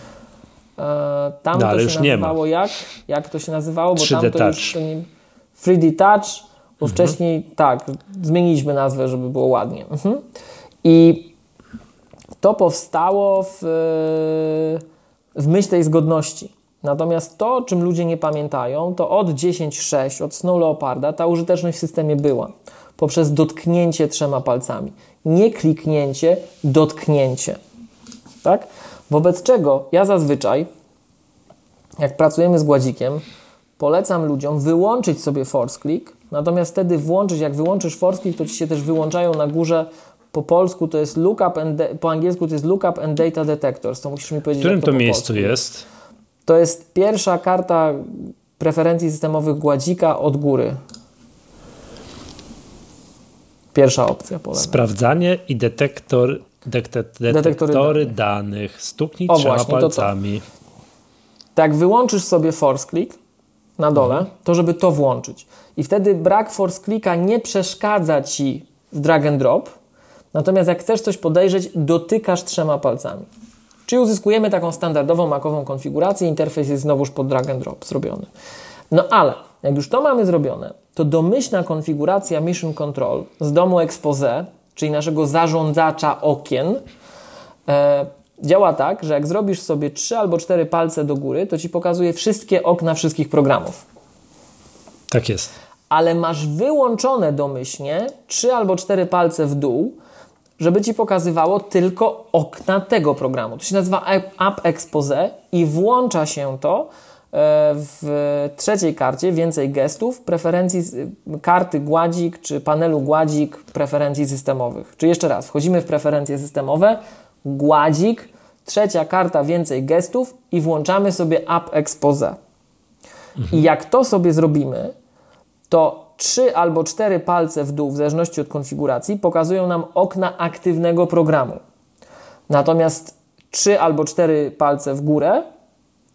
Tam no, to się nazywało jak? Jak to się nazywało? Bo 3D tam to Touch. już to nie... 3D Touch, bo mhm. wcześniej tak, zmieniliśmy nazwę, żeby było ładnie. Mhm. I to powstało w, w myśl tej zgodności. Natomiast to, o czym ludzie nie pamiętają, to od 10.6, od Snow Leoparda, ta użyteczność w systemie była poprzez dotknięcie trzema palcami. Nie kliknięcie, dotknięcie. Tak? Wobec czego ja zazwyczaj, jak pracujemy z gładzikiem, polecam ludziom wyłączyć sobie force click, natomiast wtedy włączyć, jak wyłączysz force click, to ci się też wyłączają na górze po polsku to jest lookup and po angielsku to jest lookup and data detectors. To musisz mi powiedzieć, w którym to, to miejscu jest? To jest pierwsza karta preferencji systemowych gładzika od góry. Pierwsza opcja po Sprawdzanie i detektor, detektory, detektory danych. Stuknij trzema właśnie, palcami. To tak wyłączysz sobie force click na dole, mhm. to żeby to włączyć. I wtedy brak force clicka nie przeszkadza Ci w drag and drop, natomiast jak chcesz coś podejrzeć, dotykasz trzema palcami. Czyli uzyskujemy taką standardową makową konfigurację, interfejs jest znowuż pod drag and drop zrobiony. No ale jak już to mamy zrobione, to domyślna konfiguracja Mission Control z domu Expose, czyli naszego zarządzacza okien, e, działa tak, że jak zrobisz sobie trzy albo cztery palce do góry, to ci pokazuje wszystkie okna wszystkich programów. Tak jest. Ale masz wyłączone domyślnie trzy albo cztery palce w dół, żeby Ci pokazywało tylko okna tego programu. To się nazywa App Expose i włącza się to e, w trzeciej karcie, więcej gestów, preferencji karty gładzik czy panelu gładzik preferencji systemowych. Czy jeszcze raz, wchodzimy w preferencje systemowe, gładzik, trzecia karta, więcej gestów i włączamy sobie App Expose. Mhm. I jak to sobie zrobimy, to trzy albo cztery palce w dół, w zależności od konfiguracji, pokazują nam okna aktywnego programu. Natomiast trzy albo cztery palce w górę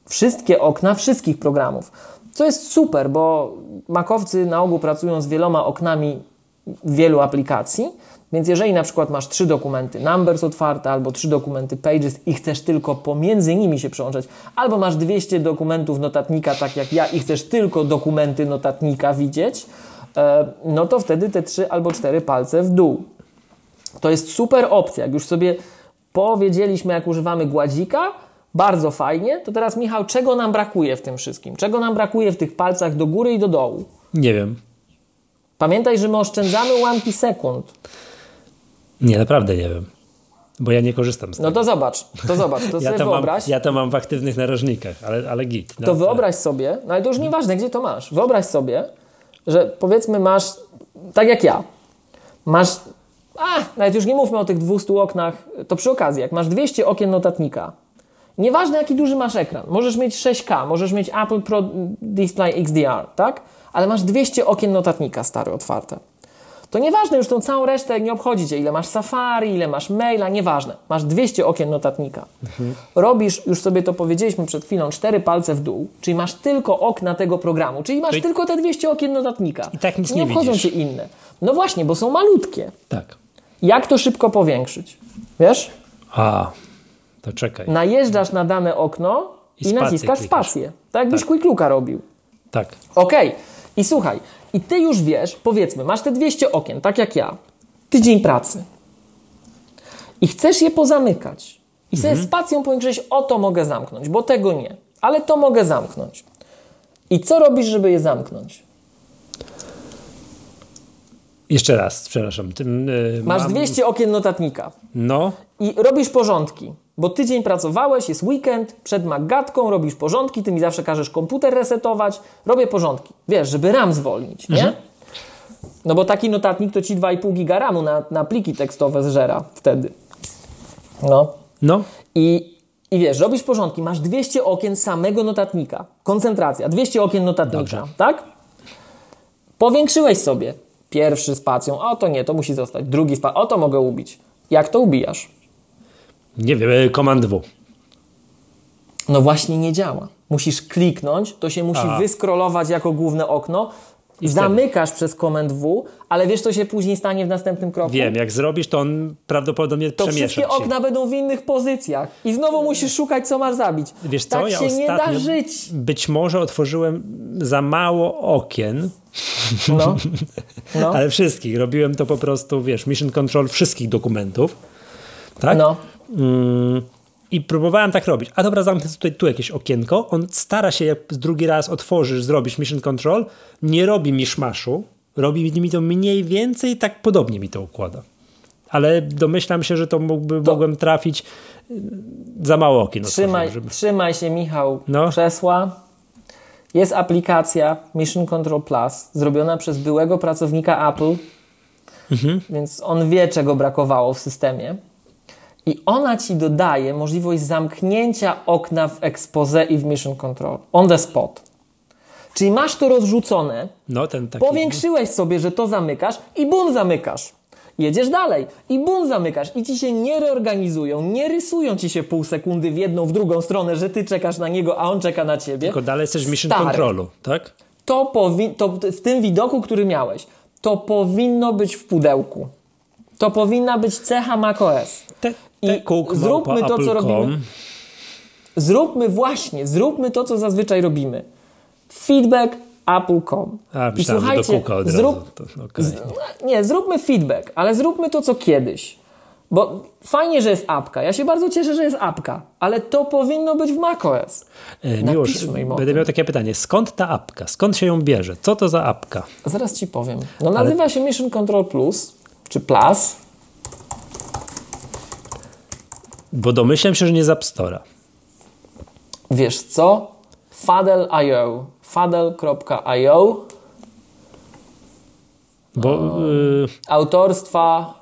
wszystkie okna wszystkich programów. Co jest super, bo makowcy na ogół pracują z wieloma oknami wielu aplikacji, więc jeżeli na przykład masz trzy dokumenty Numbers otwarte albo trzy dokumenty Pages i chcesz tylko pomiędzy nimi się przełączać, albo masz 200 dokumentów notatnika, tak jak ja, i chcesz tylko dokumenty notatnika widzieć, no to wtedy te trzy albo cztery palce w dół. To jest super opcja. Jak już sobie powiedzieliśmy, jak używamy gładzika, bardzo fajnie. To teraz, Michał, czego nam brakuje w tym wszystkim? Czego nam brakuje w tych palcach do góry i do dołu? Nie wiem. Pamiętaj, że my oszczędzamy ułamki sekund. Nie, naprawdę nie wiem. Bo ja nie korzystam z tego. No to zobacz, to zobacz, to ja sobie to wyobraź. Mam, ja to mam w aktywnych narożnikach, ale, ale git. No, to wyobraź sobie, no ale to już nieważne, gdzie to masz. Wyobraź sobie, że powiedzmy masz, tak jak ja, masz, a, nawet już nie mówmy o tych 200 oknach, to przy okazji, jak masz 200 okien notatnika, nieważne jaki duży masz ekran, możesz mieć 6K, możesz mieć Apple Pro Display XDR, tak? Ale masz 200 okien notatnika stare otwarte to nieważne, już tą całą resztę nie obchodzi cię, ile masz Safari, ile masz maila, nieważne. Masz 200 okien notatnika. Mhm. Robisz, już sobie to powiedzieliśmy przed chwilą, cztery palce w dół, czyli masz tylko okna tego programu, czyli masz tylko te 200 okien notatnika. I tak nic nie, nie obchodzą widzisz. cię inne. No właśnie, bo są malutkie. Tak. Jak to szybko powiększyć? Wiesz? A, to czekaj. Najeżdżasz na dane okno i, i naciskasz klikasz. spację. Tak jakbyś tak. quick looka robił. Tak. Okej. Okay. I słuchaj, i ty już wiesz, powiedzmy, masz te 200 okien, tak jak ja, tydzień pracy. I chcesz je pozamykać. I sobie mhm. spacją powiększyć, o to mogę zamknąć, bo tego nie. Ale to mogę zamknąć. I co robisz, żeby je zamknąć? Jeszcze raz, przepraszam. Tym, yy, Masz mam... 200 okien notatnika. No. I robisz porządki. Bo tydzień pracowałeś, jest weekend, przed magatką robisz porządki, ty mi zawsze każesz komputer resetować, robię porządki. Wiesz, żeby RAM zwolnić, nie? Mhm. No bo taki notatnik to ci 2,5 giga RAMu na, na pliki tekstowe zżera wtedy. No. No. I, I wiesz, robisz porządki, masz 200 okien samego notatnika. Koncentracja, 200 okien notatnika, Dobrze. tak? Powiększyłeś sobie. Pierwszy spacją, o to nie, to musi zostać. Drugi spacją, o to mogę ubić. Jak to ubijasz? Nie wiem, Command W. No właśnie nie działa. Musisz kliknąć, to się musi Aha. wyskrolować jako główne okno. I zamykasz wtedy. przez Command W, ale wiesz, co się później stanie w następnym kroku? Wiem, jak zrobisz, to on prawdopodobnie to przemiesza wszystkie się. okna będą w innych pozycjach i znowu musisz szukać, co masz zabić. Wiesz tak co, ja się nie da żyć. Być może otworzyłem za mało okien, no. no. ale wszystkich. Robiłem to po prostu, wiesz, mission control wszystkich dokumentów. Tak? No. Mm, I próbowałem tak robić. A dobra, zamknę tutaj tu jakieś okienko. On stara się, jak drugi raz otworzysz, zrobisz mission control, nie robi mi szmaszu, robi mi to mniej więcej, tak podobnie mi to układa. Ale domyślam się, że to mógłby, to... mogłem trafić y, za mało okien. Trzymaj, żeby... trzymaj się, Michał, no. krzesła. Jest aplikacja Mission Control Plus, zrobiona przez byłego pracownika Apple, mhm. więc on wie, czego brakowało w systemie. I ona ci dodaje możliwość zamknięcia okna w expose i w mission control. On the spot. Czyli masz to rozrzucone, no, ten taki... powiększyłeś sobie, że to zamykasz i bum zamykasz. Jedziesz dalej i bum zamykasz i ci się nie reorganizują, nie rysują ci się pół sekundy w jedną, w drugą stronę, że ty czekasz na niego, a on czeka na ciebie. Tylko dalej jesteś w mission Stary. controlu, tak? To, powi- to w tym widoku, który miałeś, to powinno być w pudełku. To powinna być cecha macOS. Te, i zróbmy to, co robimy. Zróbmy właśnie, zróbmy to, co zazwyczaj robimy. Feedback apple.com. I słuchajcie, zrób, to, okay. z, nie, zróbmy feedback, ale zróbmy to, co kiedyś. Bo fajnie, że jest apka. Ja się bardzo cieszę, że jest apka, ale to powinno być w macOS. E, Miłosz, będę miał takie pytanie. Skąd ta apka? Skąd się ją bierze? Co to za apka? Zaraz ci powiem. No nazywa ale... się Mission Control Plus, czy Plus. Bo domyślam się, że nie z App Store'a. Wiesz co? Fadel.io fadel.io Bo... Yy... Autorstwa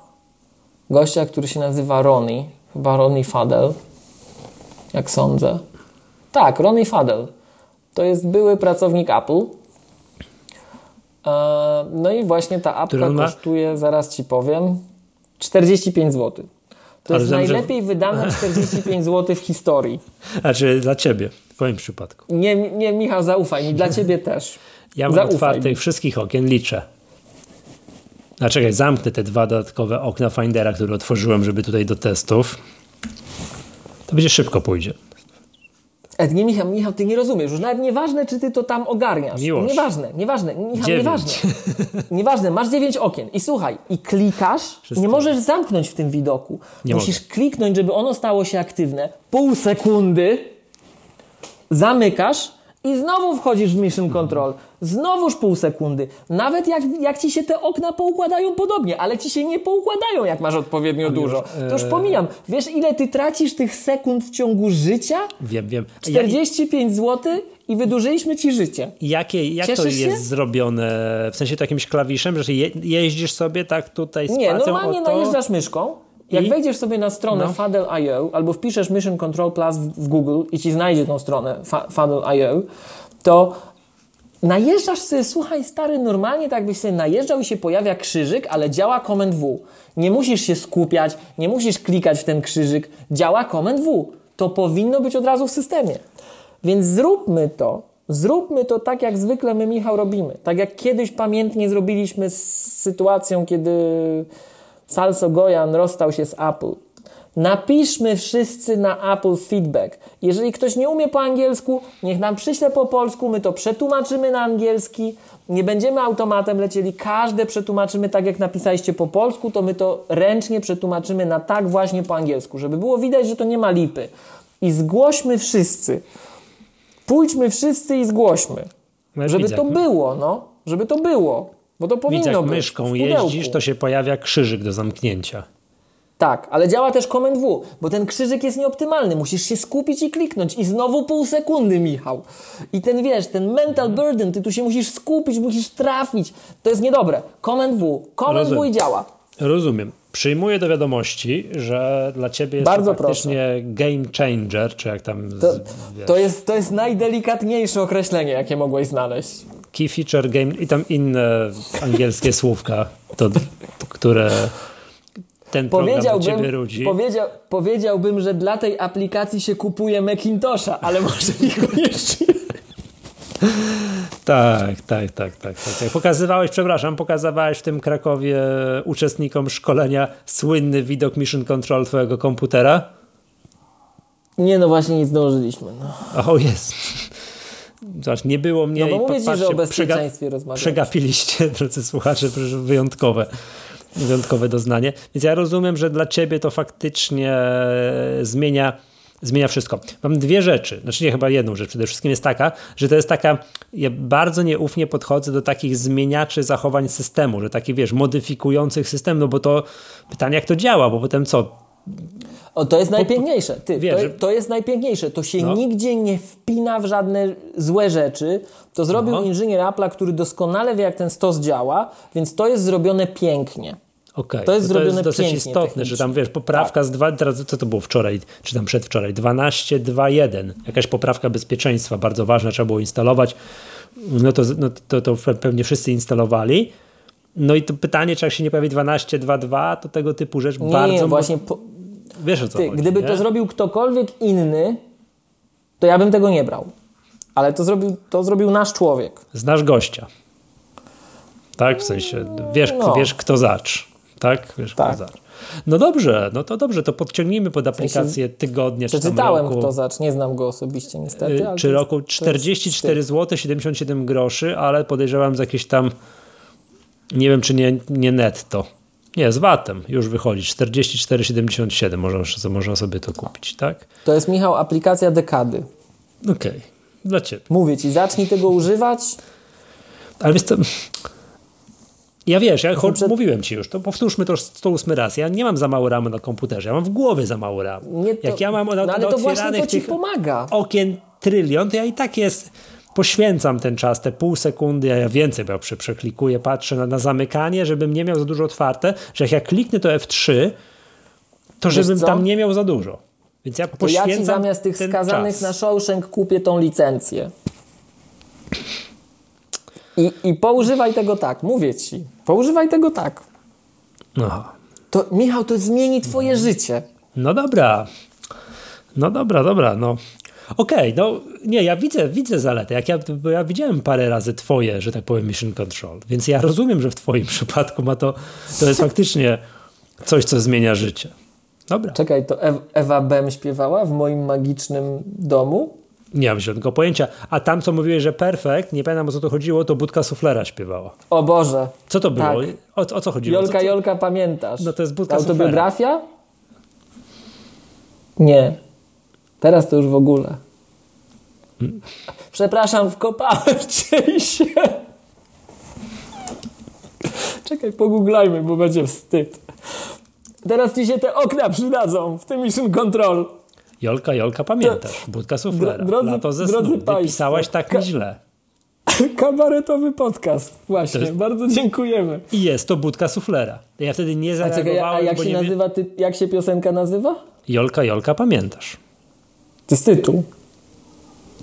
gościa, który się nazywa Ronnie. Chyba Ronnie Fadel. Jak sądzę. Tak, Ronnie Fadel. To jest były pracownik Apple. No i właśnie ta apka kosztuje, zaraz Ci powiem, 45 zł. To jest najlepiej że... wydane 45 zł w historii. Znaczy dla ciebie, w moim przypadku. Nie, nie Michał, zaufaj mi, dla ciebie też. Ja mam zaufaj otwartych mi. wszystkich okien, liczę. A czekaj, zamknę te dwa dodatkowe okna Findera, które otworzyłem, żeby tutaj do testów. To będzie szybko pójdzie. Nie Michał, Michał, ty nie rozumiesz. Już nawet nieważne, czy ty to tam ogarniasz. Miłość. Nieważne, nieważne. Michał, dziewięć. nieważne. nieważne, masz dziewięć okien i słuchaj, i klikasz, Wszystko. nie możesz zamknąć w tym widoku. Nie Musisz mogę. kliknąć, żeby ono stało się aktywne. Pół sekundy zamykasz i znowu wchodzisz w Mission Control. Znowuż pół sekundy. Nawet jak, jak ci się te okna poukładają podobnie, ale ci się nie poukładają, jak masz odpowiednio dużo. To już e, pomijam. Wiesz, ile ty tracisz tych sekund w ciągu życia? Wiem, wiem. 45 ja... zł i wydłużyliśmy ci życie. Jakie, jak Cieszysz to jest się? zrobione? W sensie to jakimś klawiszem, że je, jeździsz sobie tak tutaj z Nie, normalnie najeżdżasz myszką. Jak I? wejdziesz sobie na stronę no. Fadel.io albo wpiszesz Mission Control Plus w Google i ci znajdzie tą stronę Fadel.io, to najeżdżasz sobie, słuchaj stary, normalnie tak jakbyś sobie najeżdżał i się pojawia krzyżyk, ale działa Command W. Nie musisz się skupiać, nie musisz klikać w ten krzyżyk, działa Command W. To powinno być od razu w systemie. Więc zróbmy to, zróbmy to tak jak zwykle my, Michał, robimy. Tak jak kiedyś pamiętnie zrobiliśmy z sytuacją, kiedy Salso Gojan rozstał się z Apple. Napiszmy wszyscy na Apple feedback. Jeżeli ktoś nie umie po angielsku, niech nam przyśle po polsku, my to przetłumaczymy na angielski. Nie będziemy automatem lecieli, każde przetłumaczymy tak, jak napisaliście po polsku, to my to ręcznie przetłumaczymy na tak właśnie po angielsku, żeby było widać, że to nie ma lipy. I zgłośmy wszyscy. Pójdźmy wszyscy i zgłośmy. No żeby to było, no. Żeby to było. Bo to powinno Widzę, jak być. myszką jeździsz, to się pojawia krzyżyk do zamknięcia. Tak, ale działa też Command W, bo ten krzyżyk jest nieoptymalny. Musisz się skupić i kliknąć. I znowu pół sekundy, Michał. I ten, wiesz, ten mental burden, ty tu się musisz skupić, musisz trafić. To jest niedobre. Command W. Command Rozumiem. W i działa. Rozumiem. Przyjmuję do wiadomości, że dla ciebie jest Bardzo to faktycznie proszę. game changer, czy jak tam... To, to, jest, to jest najdelikatniejsze określenie, jakie mogłeś znaleźć. Key feature game i tam inne angielskie słówka, to, które ten rodzi. Powiedział, powiedziałbym, że dla tej aplikacji się kupuje Macintosha, ale może niekoniecznie. Tak, tak, tak, tak, tak, tak. Pokazywałeś, przepraszam, pokazywałeś w tym Krakowie uczestnikom szkolenia słynny widok Mission Control twojego komputera? Nie, no właśnie nie zdążyliśmy. No. O, jest. Zobacz, nie było mnie no bo mówię ci, że o bezpieczeństwie przega Przegapiliście, drodzy słuchacze, wyjątkowe wyjątkowe doznanie. Więc ja rozumiem, że dla ciebie to faktycznie zmienia zmienia wszystko. Mam dwie rzeczy, znaczy nie chyba jedną rzecz przede wszystkim jest taka, że to jest taka, ja bardzo nieufnie podchodzę do takich zmieniaczy zachowań systemu, że takich wiesz, modyfikujących system, no bo to pytanie jak to działa, bo potem co? O, to jest najpiękniejsze. Ty, wiesz, to, to, jest najpiękniejsze. To się no. nigdzie nie wpina w żadne złe rzeczy. To zrobił no. inżynier Apple'a, który doskonale wie, jak ten stos działa, więc to jest zrobione pięknie. Okay, to jest to zrobione to jest dosyć istotne, że tam wiesz, poprawka tak. z dwa, teraz co to było wczoraj, czy tam przedwczoraj, 12.2.1, jakaś poprawka bezpieczeństwa bardzo ważna, trzeba było instalować, no to, no to, to pewnie wszyscy instalowali. No i to pytanie, czy jak się nie pojawi 12.2.2, to tego typu rzecz nie, bardzo... Nie, właśnie... Po... Wiesz o co Ty, chodzi, Gdyby nie? to zrobił ktokolwiek inny, to ja bym tego nie brał. Ale to zrobił, to zrobił nasz człowiek. Znasz gościa. Tak? W sensie, wiesz, no. wiesz kto zacz tak? Wiesz, tak. No dobrze, no to dobrze, to podciągnijmy pod aplikację tygodnia czy Przeczytałem roku. kto zacz, nie znam go osobiście niestety. czy jest, roku 44 zł 77 groszy, ale podejrzewam z jakieś tam nie wiem czy nie, nie netto. Nie, z VAT-em już wychodzi 44,77 można, można sobie to kupić, tak? To jest Michał aplikacja dekady. Okej, okay. dla Ciebie. Mówię Ci, zacznij tego używać. Ale wiesz co, ja wiesz, ja przed... mówiłem ci już, to powtórzmy to 108 raz. Ja nie mam za mało ramy na komputerze, ja mam w głowie za mało ram. Nie to... Jak ja mam na, no, ale to właśnie to ci pomaga. okien trylion, to ja i tak jest poświęcam ten czas, te pół sekundy, ja, ja więcej bo prze, przeklikuję, patrzę na, na, zamykanie, żebym nie miał za dużo otwarte, że jak ja kliknę to F3, to Wiesz żebym co? tam nie miał za dużo. Więc ja to poświęcam ja ci zamiast tych skazanych czas. na Shawshank kupię tą licencję. I, I poużywaj tego tak, mówię ci. Poużywaj tego tak. Aha. To, Michał, to zmieni twoje życie. No dobra. No dobra, dobra, no. Okej, okay, no nie, ja widzę, widzę zalety. Jak ja, bo ja widziałem parę razy twoje, że tak powiem, mission control, więc ja rozumiem, że w twoim przypadku ma to, to jest faktycznie coś, co zmienia życie. Dobra. Czekaj, to Ewa Bem śpiewała w moim magicznym domu? Nie mam żadnego pojęcia. A tam, co mówiłeś, że perfekt, nie pamiętam o co to chodziło, to Budka Suflera śpiewała. O Boże. Co to było? Tak. O, o, co chodziło? Jolka, co, Jolka, pamiętasz? No to jest Budka Autobiografia? Suflera. Nie. Teraz to już w ogóle. Przepraszam, wkopałem cię się. Czekaj, pogooglajmy, bo będzie wstyd. Teraz ci się te okna przydadzą w tym Mission Control. Jolka, Jolka, pamiętasz? Budka suflera. Drodzy, Lato ze snu. pisałaś tak ka- źle. Kabaretowy podcast. Właśnie, jest... bardzo dziękujemy. I jest to Budka suflera. Ja wtedy nie zareagowałem. A, czekaj, a jak się nie... nazywa, ty, jak się piosenka nazywa? Jolka, Jolka, pamiętasz? To jest tytuł?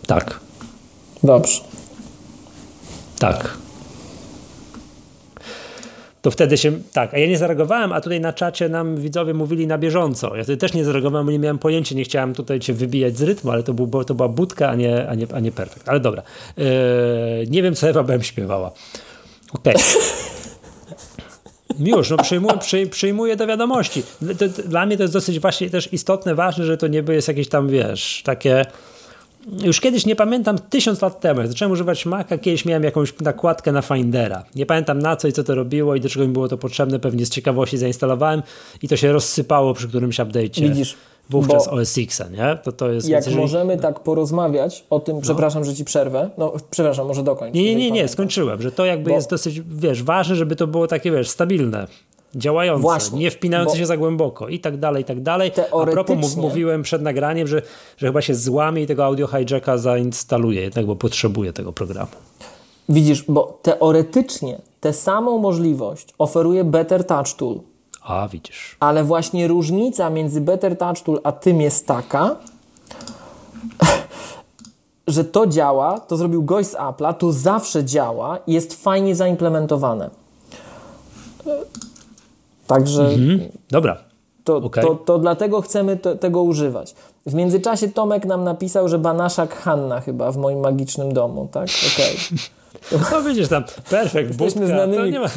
Tak. Dobrze. Tak. To wtedy się. Tak, a ja nie zareagowałem, a tutaj na czacie nam widzowie mówili na bieżąco. Ja wtedy też nie zareagowałem, bo nie miałem pojęcia, nie chciałem tutaj cię wybijać z rytmu, ale to, był, to była budka, a nie, a nie, a nie perfekt. Ale dobra. Eee, nie wiem, co Ewa Bem śpiewała. Okej. Okay. Już, no przyjmuję, przy, przyjmuję do wiadomości. Dla mnie to jest dosyć właśnie też istotne, ważne, że to nie jest jakieś tam, wiesz, takie już kiedyś, nie pamiętam, tysiąc lat temu, jak zacząłem używać Maca, kiedyś miałem jakąś nakładkę na Findera. Nie pamiętam na co i co to robiło i do czego mi było to potrzebne, pewnie z ciekawości zainstalowałem i to się rozsypało przy którymś update'cie. Widzisz, wówczas OS X-a, nie? To, to jest, jak jeżeli... możemy tak porozmawiać o tym, no. przepraszam, że ci przerwę, no przepraszam, może dokończ. Nie, nie, nie, nie, skończyłem, że to jakby bo... jest dosyć, wiesz, ważne, żeby to było takie, wiesz, stabilne działające, Właśnie, nie wpinające się za głęboko i tak dalej, i tak dalej. Teoretycznie... A propos mówiłem przed nagraniem, że, że chyba się złamie i tego audio hijacka zainstaluje jednak, bo potrzebuje tego programu. Widzisz, bo teoretycznie tę samą możliwość oferuje Better Touch Tool. A, widzisz. Ale właśnie różnica między Better Touch Tool a tym jest taka, że to działa, to zrobił gość z Apple'a, to zawsze działa i jest fajnie zaimplementowane. Także. Mhm. Dobra. To, okay. to, to dlatego chcemy tego używać. W międzyczasie Tomek nam napisał, że Banaszak Hanna chyba w moim magicznym domu, tak? Okej. Okay. No widzisz tam, perfekt, Jesteśmy budka, znanymi, ma...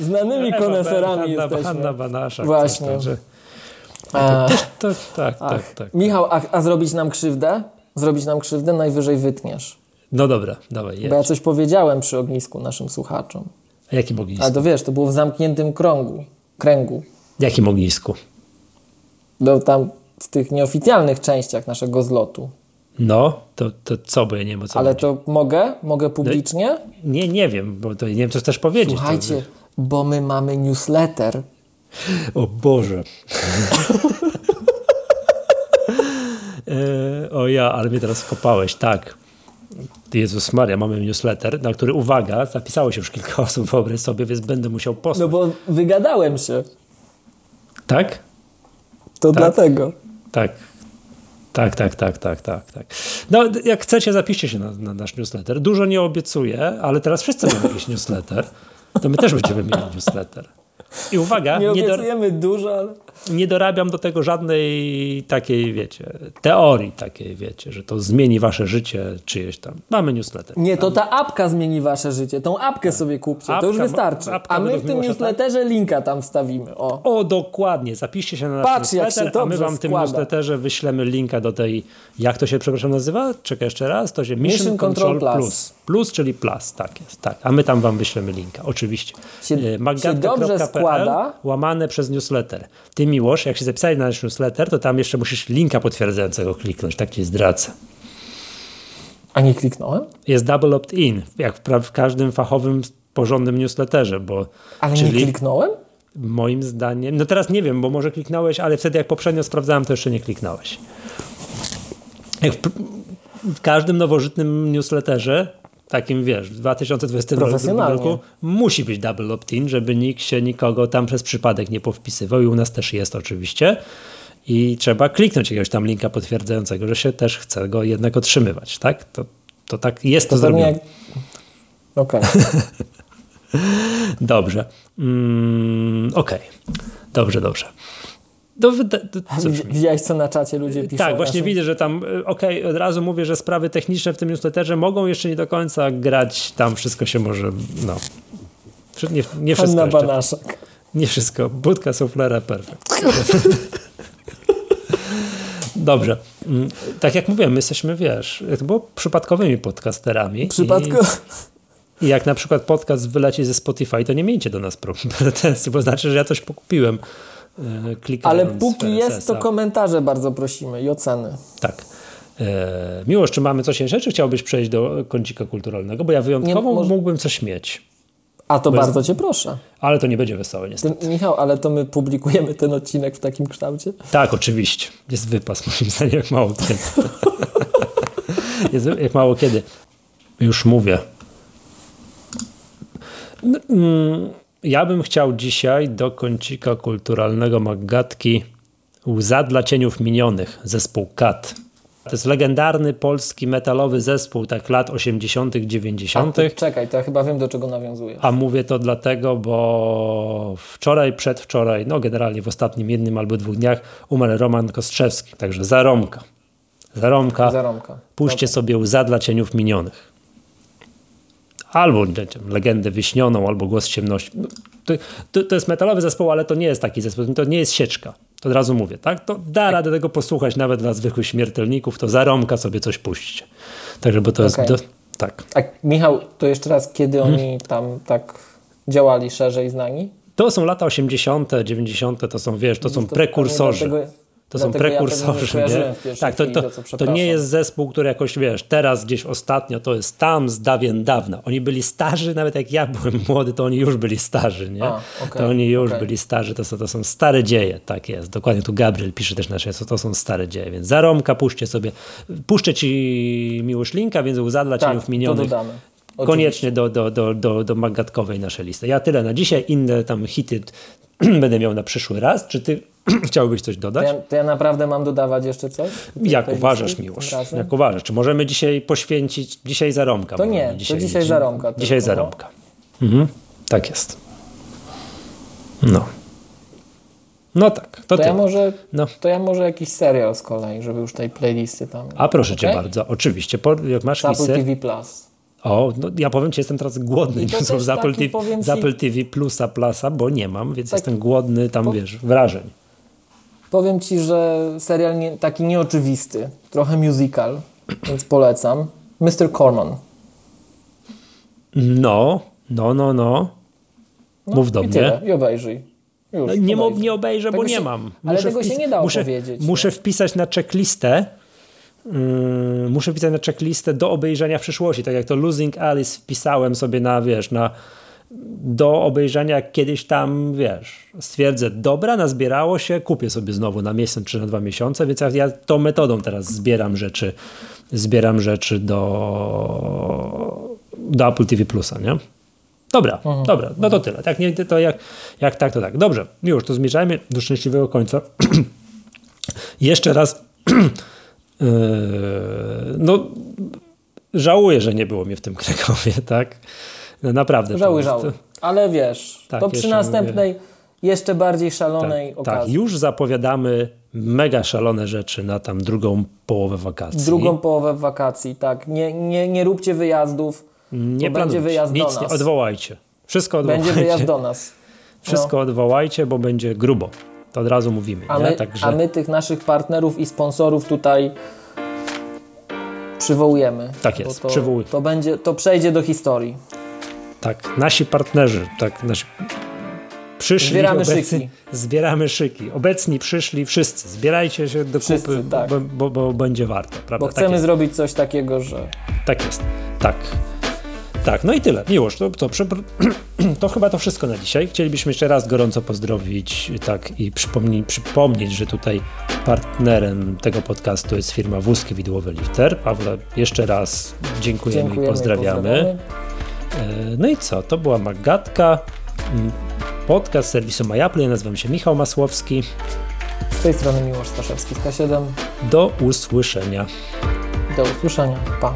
znanymi Ewa, koneserami Hanna, jesteśmy. Hanna Banaszak. Właśnie. Że... to, to, tak, tak, tak, tak. Michał, a, a zrobić nam krzywdę? Zrobić nam krzywdę? Najwyżej wytniesz. No dobra, dawaj, jedź. Bo ja coś powiedziałem przy ognisku naszym słuchaczom. A jakim ognisku? A to wiesz, to było w zamkniętym krągu kręgu. Jakim ognisku? No tam w tych nieoficjalnych częściach naszego zlotu. No, to, to co, ja nie co Ale to mogę? Mogę publicznie? No, nie, nie wiem, bo to nie wiem, co też powiedzieć. Słuchajcie, bo my mamy newsletter. O Boże. e, o ja, ale mnie teraz kopałeś, tak. Jezus Maria, mamy newsletter, na który, uwaga, zapisało się już kilka osób, wyobraź sobie, więc będę musiał posłać. No bo wygadałem się. Tak? To tak? dlatego. Tak. Tak, tak, tak, tak, tak, tak. No, jak chcecie, zapiszcie się na, na nasz newsletter. Dużo nie obiecuję, ale teraz wszyscy mają jakiś newsletter. To my też będziemy mieli newsletter. I uwaga, nie obiecujemy nie dużo, ale... Nie dorabiam do tego żadnej takiej, wiecie, teorii takiej, wiecie, że to zmieni wasze życie czyjeś tam. Mamy newsletter. Nie, to ta apka zmieni wasze życie. Tą apkę sobie kupcie, apka, to już wystarczy. A my w tym newsletterze tak? linka tam wstawimy. O. o, dokładnie. Zapiszcie się na nasz Patrz, newsletter, a my wam w tym newsletterze wyślemy linka do tej, jak to się, przepraszam, nazywa? Czekaj jeszcze raz. To się Mission, Mission Control, Control plus. plus. Plus. czyli plus, tak jest. Tak. A my tam wam wyślemy linka, oczywiście. Dobrze składa. łamane przez newsletter. Ty Miłosz, jak się zapisałeś na nasz newsletter, to tam jeszcze musisz linka potwierdzającego kliknąć, tak ci zdradzę. A nie kliknąłem? Jest double opt-in, jak w, każdym fachowym, porządnym newsletterze, bo... Ale czyli, nie kliknąłem? Moim zdaniem, no teraz nie wiem, bo może kliknąłeś, ale wtedy jak poprzednio sprawdzałem, to jeszcze nie kliknąłeś. Jak w, w każdym nowożytnym newsletterze takim wiesz, w 2022 roku musi być double opt-in, żeby nikt się nikogo tam przez przypadek nie powpisywał i u nas też jest oczywiście. I trzeba kliknąć jakiegoś tam linka potwierdzającego, że się też chce go jednak otrzymywać, tak? To, to tak jest to, to zrobione. Jak... Okej. Okay. Dobrze. Mm, Okej. Okay. Dobrze, dobrze. Do, Widziałeś, co na czacie ludzie piszą? Tak, właśnie widzę, że tam, e, okej, okay, od razu mówię, że sprawy techniczne w tym newsletterze mogą jeszcze nie do końca grać, tam wszystko się może, no, nie, nie wszystko Anna Banaszak. Nie wszystko, budka suflera, perfekt. Dobrze. Mm, tak jak mówiłem, my jesteśmy, wiesz, to było przypadkowymi podcasterami. Przypadko... I, I, jak na przykład podcast wyleci ze Spotify, to nie miejcie do nas pretensji, bo znaczy, że ja coś pokupiłem. E, Ale póki jest, to komentarze bardzo prosimy i oceny. Tak. E, Miłość, czy mamy coś jeszcze, czy chciałbyś przejść do kącika kulturalnego? Bo ja wyjątkowo nie, może... mógłbym coś mieć. A to bardzo cię proszę. Ale to nie będzie wesołe niestety. Michał, ale to my publikujemy ten odcinek w takim kształcie? Tak, oczywiście. Jest wypas moim zdaniem jak mało kiedy. Jest jak mało kiedy. Już mówię. Mm, ja bym chciał dzisiaj do kącika kulturalnego Magatki Łza dla cieniów minionych, zespół KAT. To jest legendarny polski metalowy zespół tak lat 80., 90. A, czekaj, to ja chyba wiem, do czego nawiązujesz. A mówię to dlatego, bo wczoraj, przedwczoraj, no generalnie w ostatnim jednym albo dwóch dniach umarł Roman Kostrzewski, także zaromka. Zaromka. zaromka. Puśćcie sobie łza dla cieniów minionych albo legendę wyśnioną, albo głos ciemności. No, to, to, to, jest metalowy zespół, ale to nie jest taki zespół, to nie jest sieczka. To od razu mówię, tak? To da radę tego posłuchać nawet dla zwykłych śmiertelników, to zarąbka sobie coś puśćcie. Także, bo to okay. jest... Do, tak. A Michał, to jeszcze raz, kiedy hmm. oni tam tak działali szerzej z nami? To są lata 80., 90., to są, wiesz, to są prekursorzy. To są prekursorzy. Ja nie? Tak, to, to, to, to, nie jest zespół, który jakoś, wiesz, teraz gdzieś ostatnio, to jest tam z dawien dawna. Oni byli starzy, nawet jak ja byłem młody, to oni już byli starzy, nie? A, okay, to oni już okay. byli starzy, to są, to są stare dzieje, tak jest. Dokładnie tu Gabriel pisze też nasze, to są stare dzieje, więc zaromka puśćcie sobie, puszczę ci miłość linka, więc łza dla tak, cieniów minionych. To dodamy. Koniecznie do, do, do, do, do magatkowej naszej listy. Ja tyle na dzisiaj, inne tam hity będę miał na przyszły raz. Czy ty chciałbyś coś dodać? To ja, to ja naprawdę mam dodawać jeszcze coś? Jak uważasz, Miłosz? Jak uważasz? Czy możemy dzisiaj poświęcić, dzisiaj zarąbka? To nie, dzisiaj, to dzisiaj zarąbka. Dzisiaj tylko. zarąbka. Mhm. Tak jest. No. No tak, to, to ja może, no. To ja może jakiś serial z kolei, żeby już tej playlisty tam... A proszę okay? Cię bardzo, oczywiście. Po, jak masz Apple TV Plus. O, no ja powiem Ci, jestem teraz głodny z Apple, TV, z Apple TV Plusa, Plusa, bo nie mam, więc tak, jestem głodny tam, po... wiesz, wrażeń. Powiem Ci, że serial nie, taki nieoczywisty, trochę musical, więc polecam. Mr. Corman. No, no, no, no. no Mów do i mnie. Tyle. I obejrzyj. Już, no, nie, obejrzyj. nie obejrzę, tego bo się, nie mam. Muszę ale tego się nie dało muszę, powiedzieć. Muszę wpisać na checklistę muszę wpisać na checklistę do obejrzenia w przyszłości. Tak jak to Losing Alice wpisałem sobie na, wiesz, na do obejrzenia kiedyś tam, wiesz, stwierdzę, dobra, nazbierało się, kupię sobie znowu na miesiąc czy na dwa miesiące, więc ja, ja tą metodą teraz zbieram rzeczy, zbieram rzeczy do, do Apple TV Plusa, nie? Dobra, Aha. dobra, no to tyle. Tak, nie, to jak, jak tak, to tak. Dobrze, już to zmierzajmy do szczęśliwego końca. Jeszcze raz Yy, no, żałuję, że nie było mnie w tym Krakowie, tak? No, naprawdę. Żałuję, żałuję. Ale wiesz, tak, to przy następnej, mówię. jeszcze bardziej szalonej tak, okazji. Tak, już zapowiadamy mega szalone rzeczy na tam drugą połowę wakacji. Drugą połowę wakacji, tak. Nie, nie, nie róbcie wyjazdów, nie będzie wyjazd Nic do nas. Nie odwołajcie. Wszystko odwołajcie. Będzie wyjazd do nas. Wszystko no. odwołajcie, bo będzie grubo. To od razu mówimy. A my, Także... a my tych naszych partnerów i sponsorów tutaj przywołujemy. Tak jest, to, przywołuj. To, będzie, to przejdzie do historii. Tak, nasi partnerzy, tak, nasi przyszli, zbieramy obecni, szyki. Zbieramy szyki. Obecni przyszli wszyscy. Zbierajcie się do wszyscy, kupy, tak. bo, bo, bo, będzie warto. Prawda? Bo chcemy tak zrobić coś takiego, że... Tak jest, tak. Tak, no i tyle. Miłość, to, to, to chyba to wszystko na dzisiaj. Chcielibyśmy jeszcze raz gorąco pozdrowić tak i przypomni, przypomnieć, że tutaj partnerem tego podcastu jest firma Wózki Widłowy Lifter. Pawle, jeszcze raz dziękujemy, dziękujemy i pozdrawiamy. pozdrawiamy. No i co? To była Magatka, mm, podcast serwisu MyApple. Ja nazywam się Michał Masłowski. Z tej strony Miłosz Staszewski z K7. Do usłyszenia. Do usłyszenia. Pa.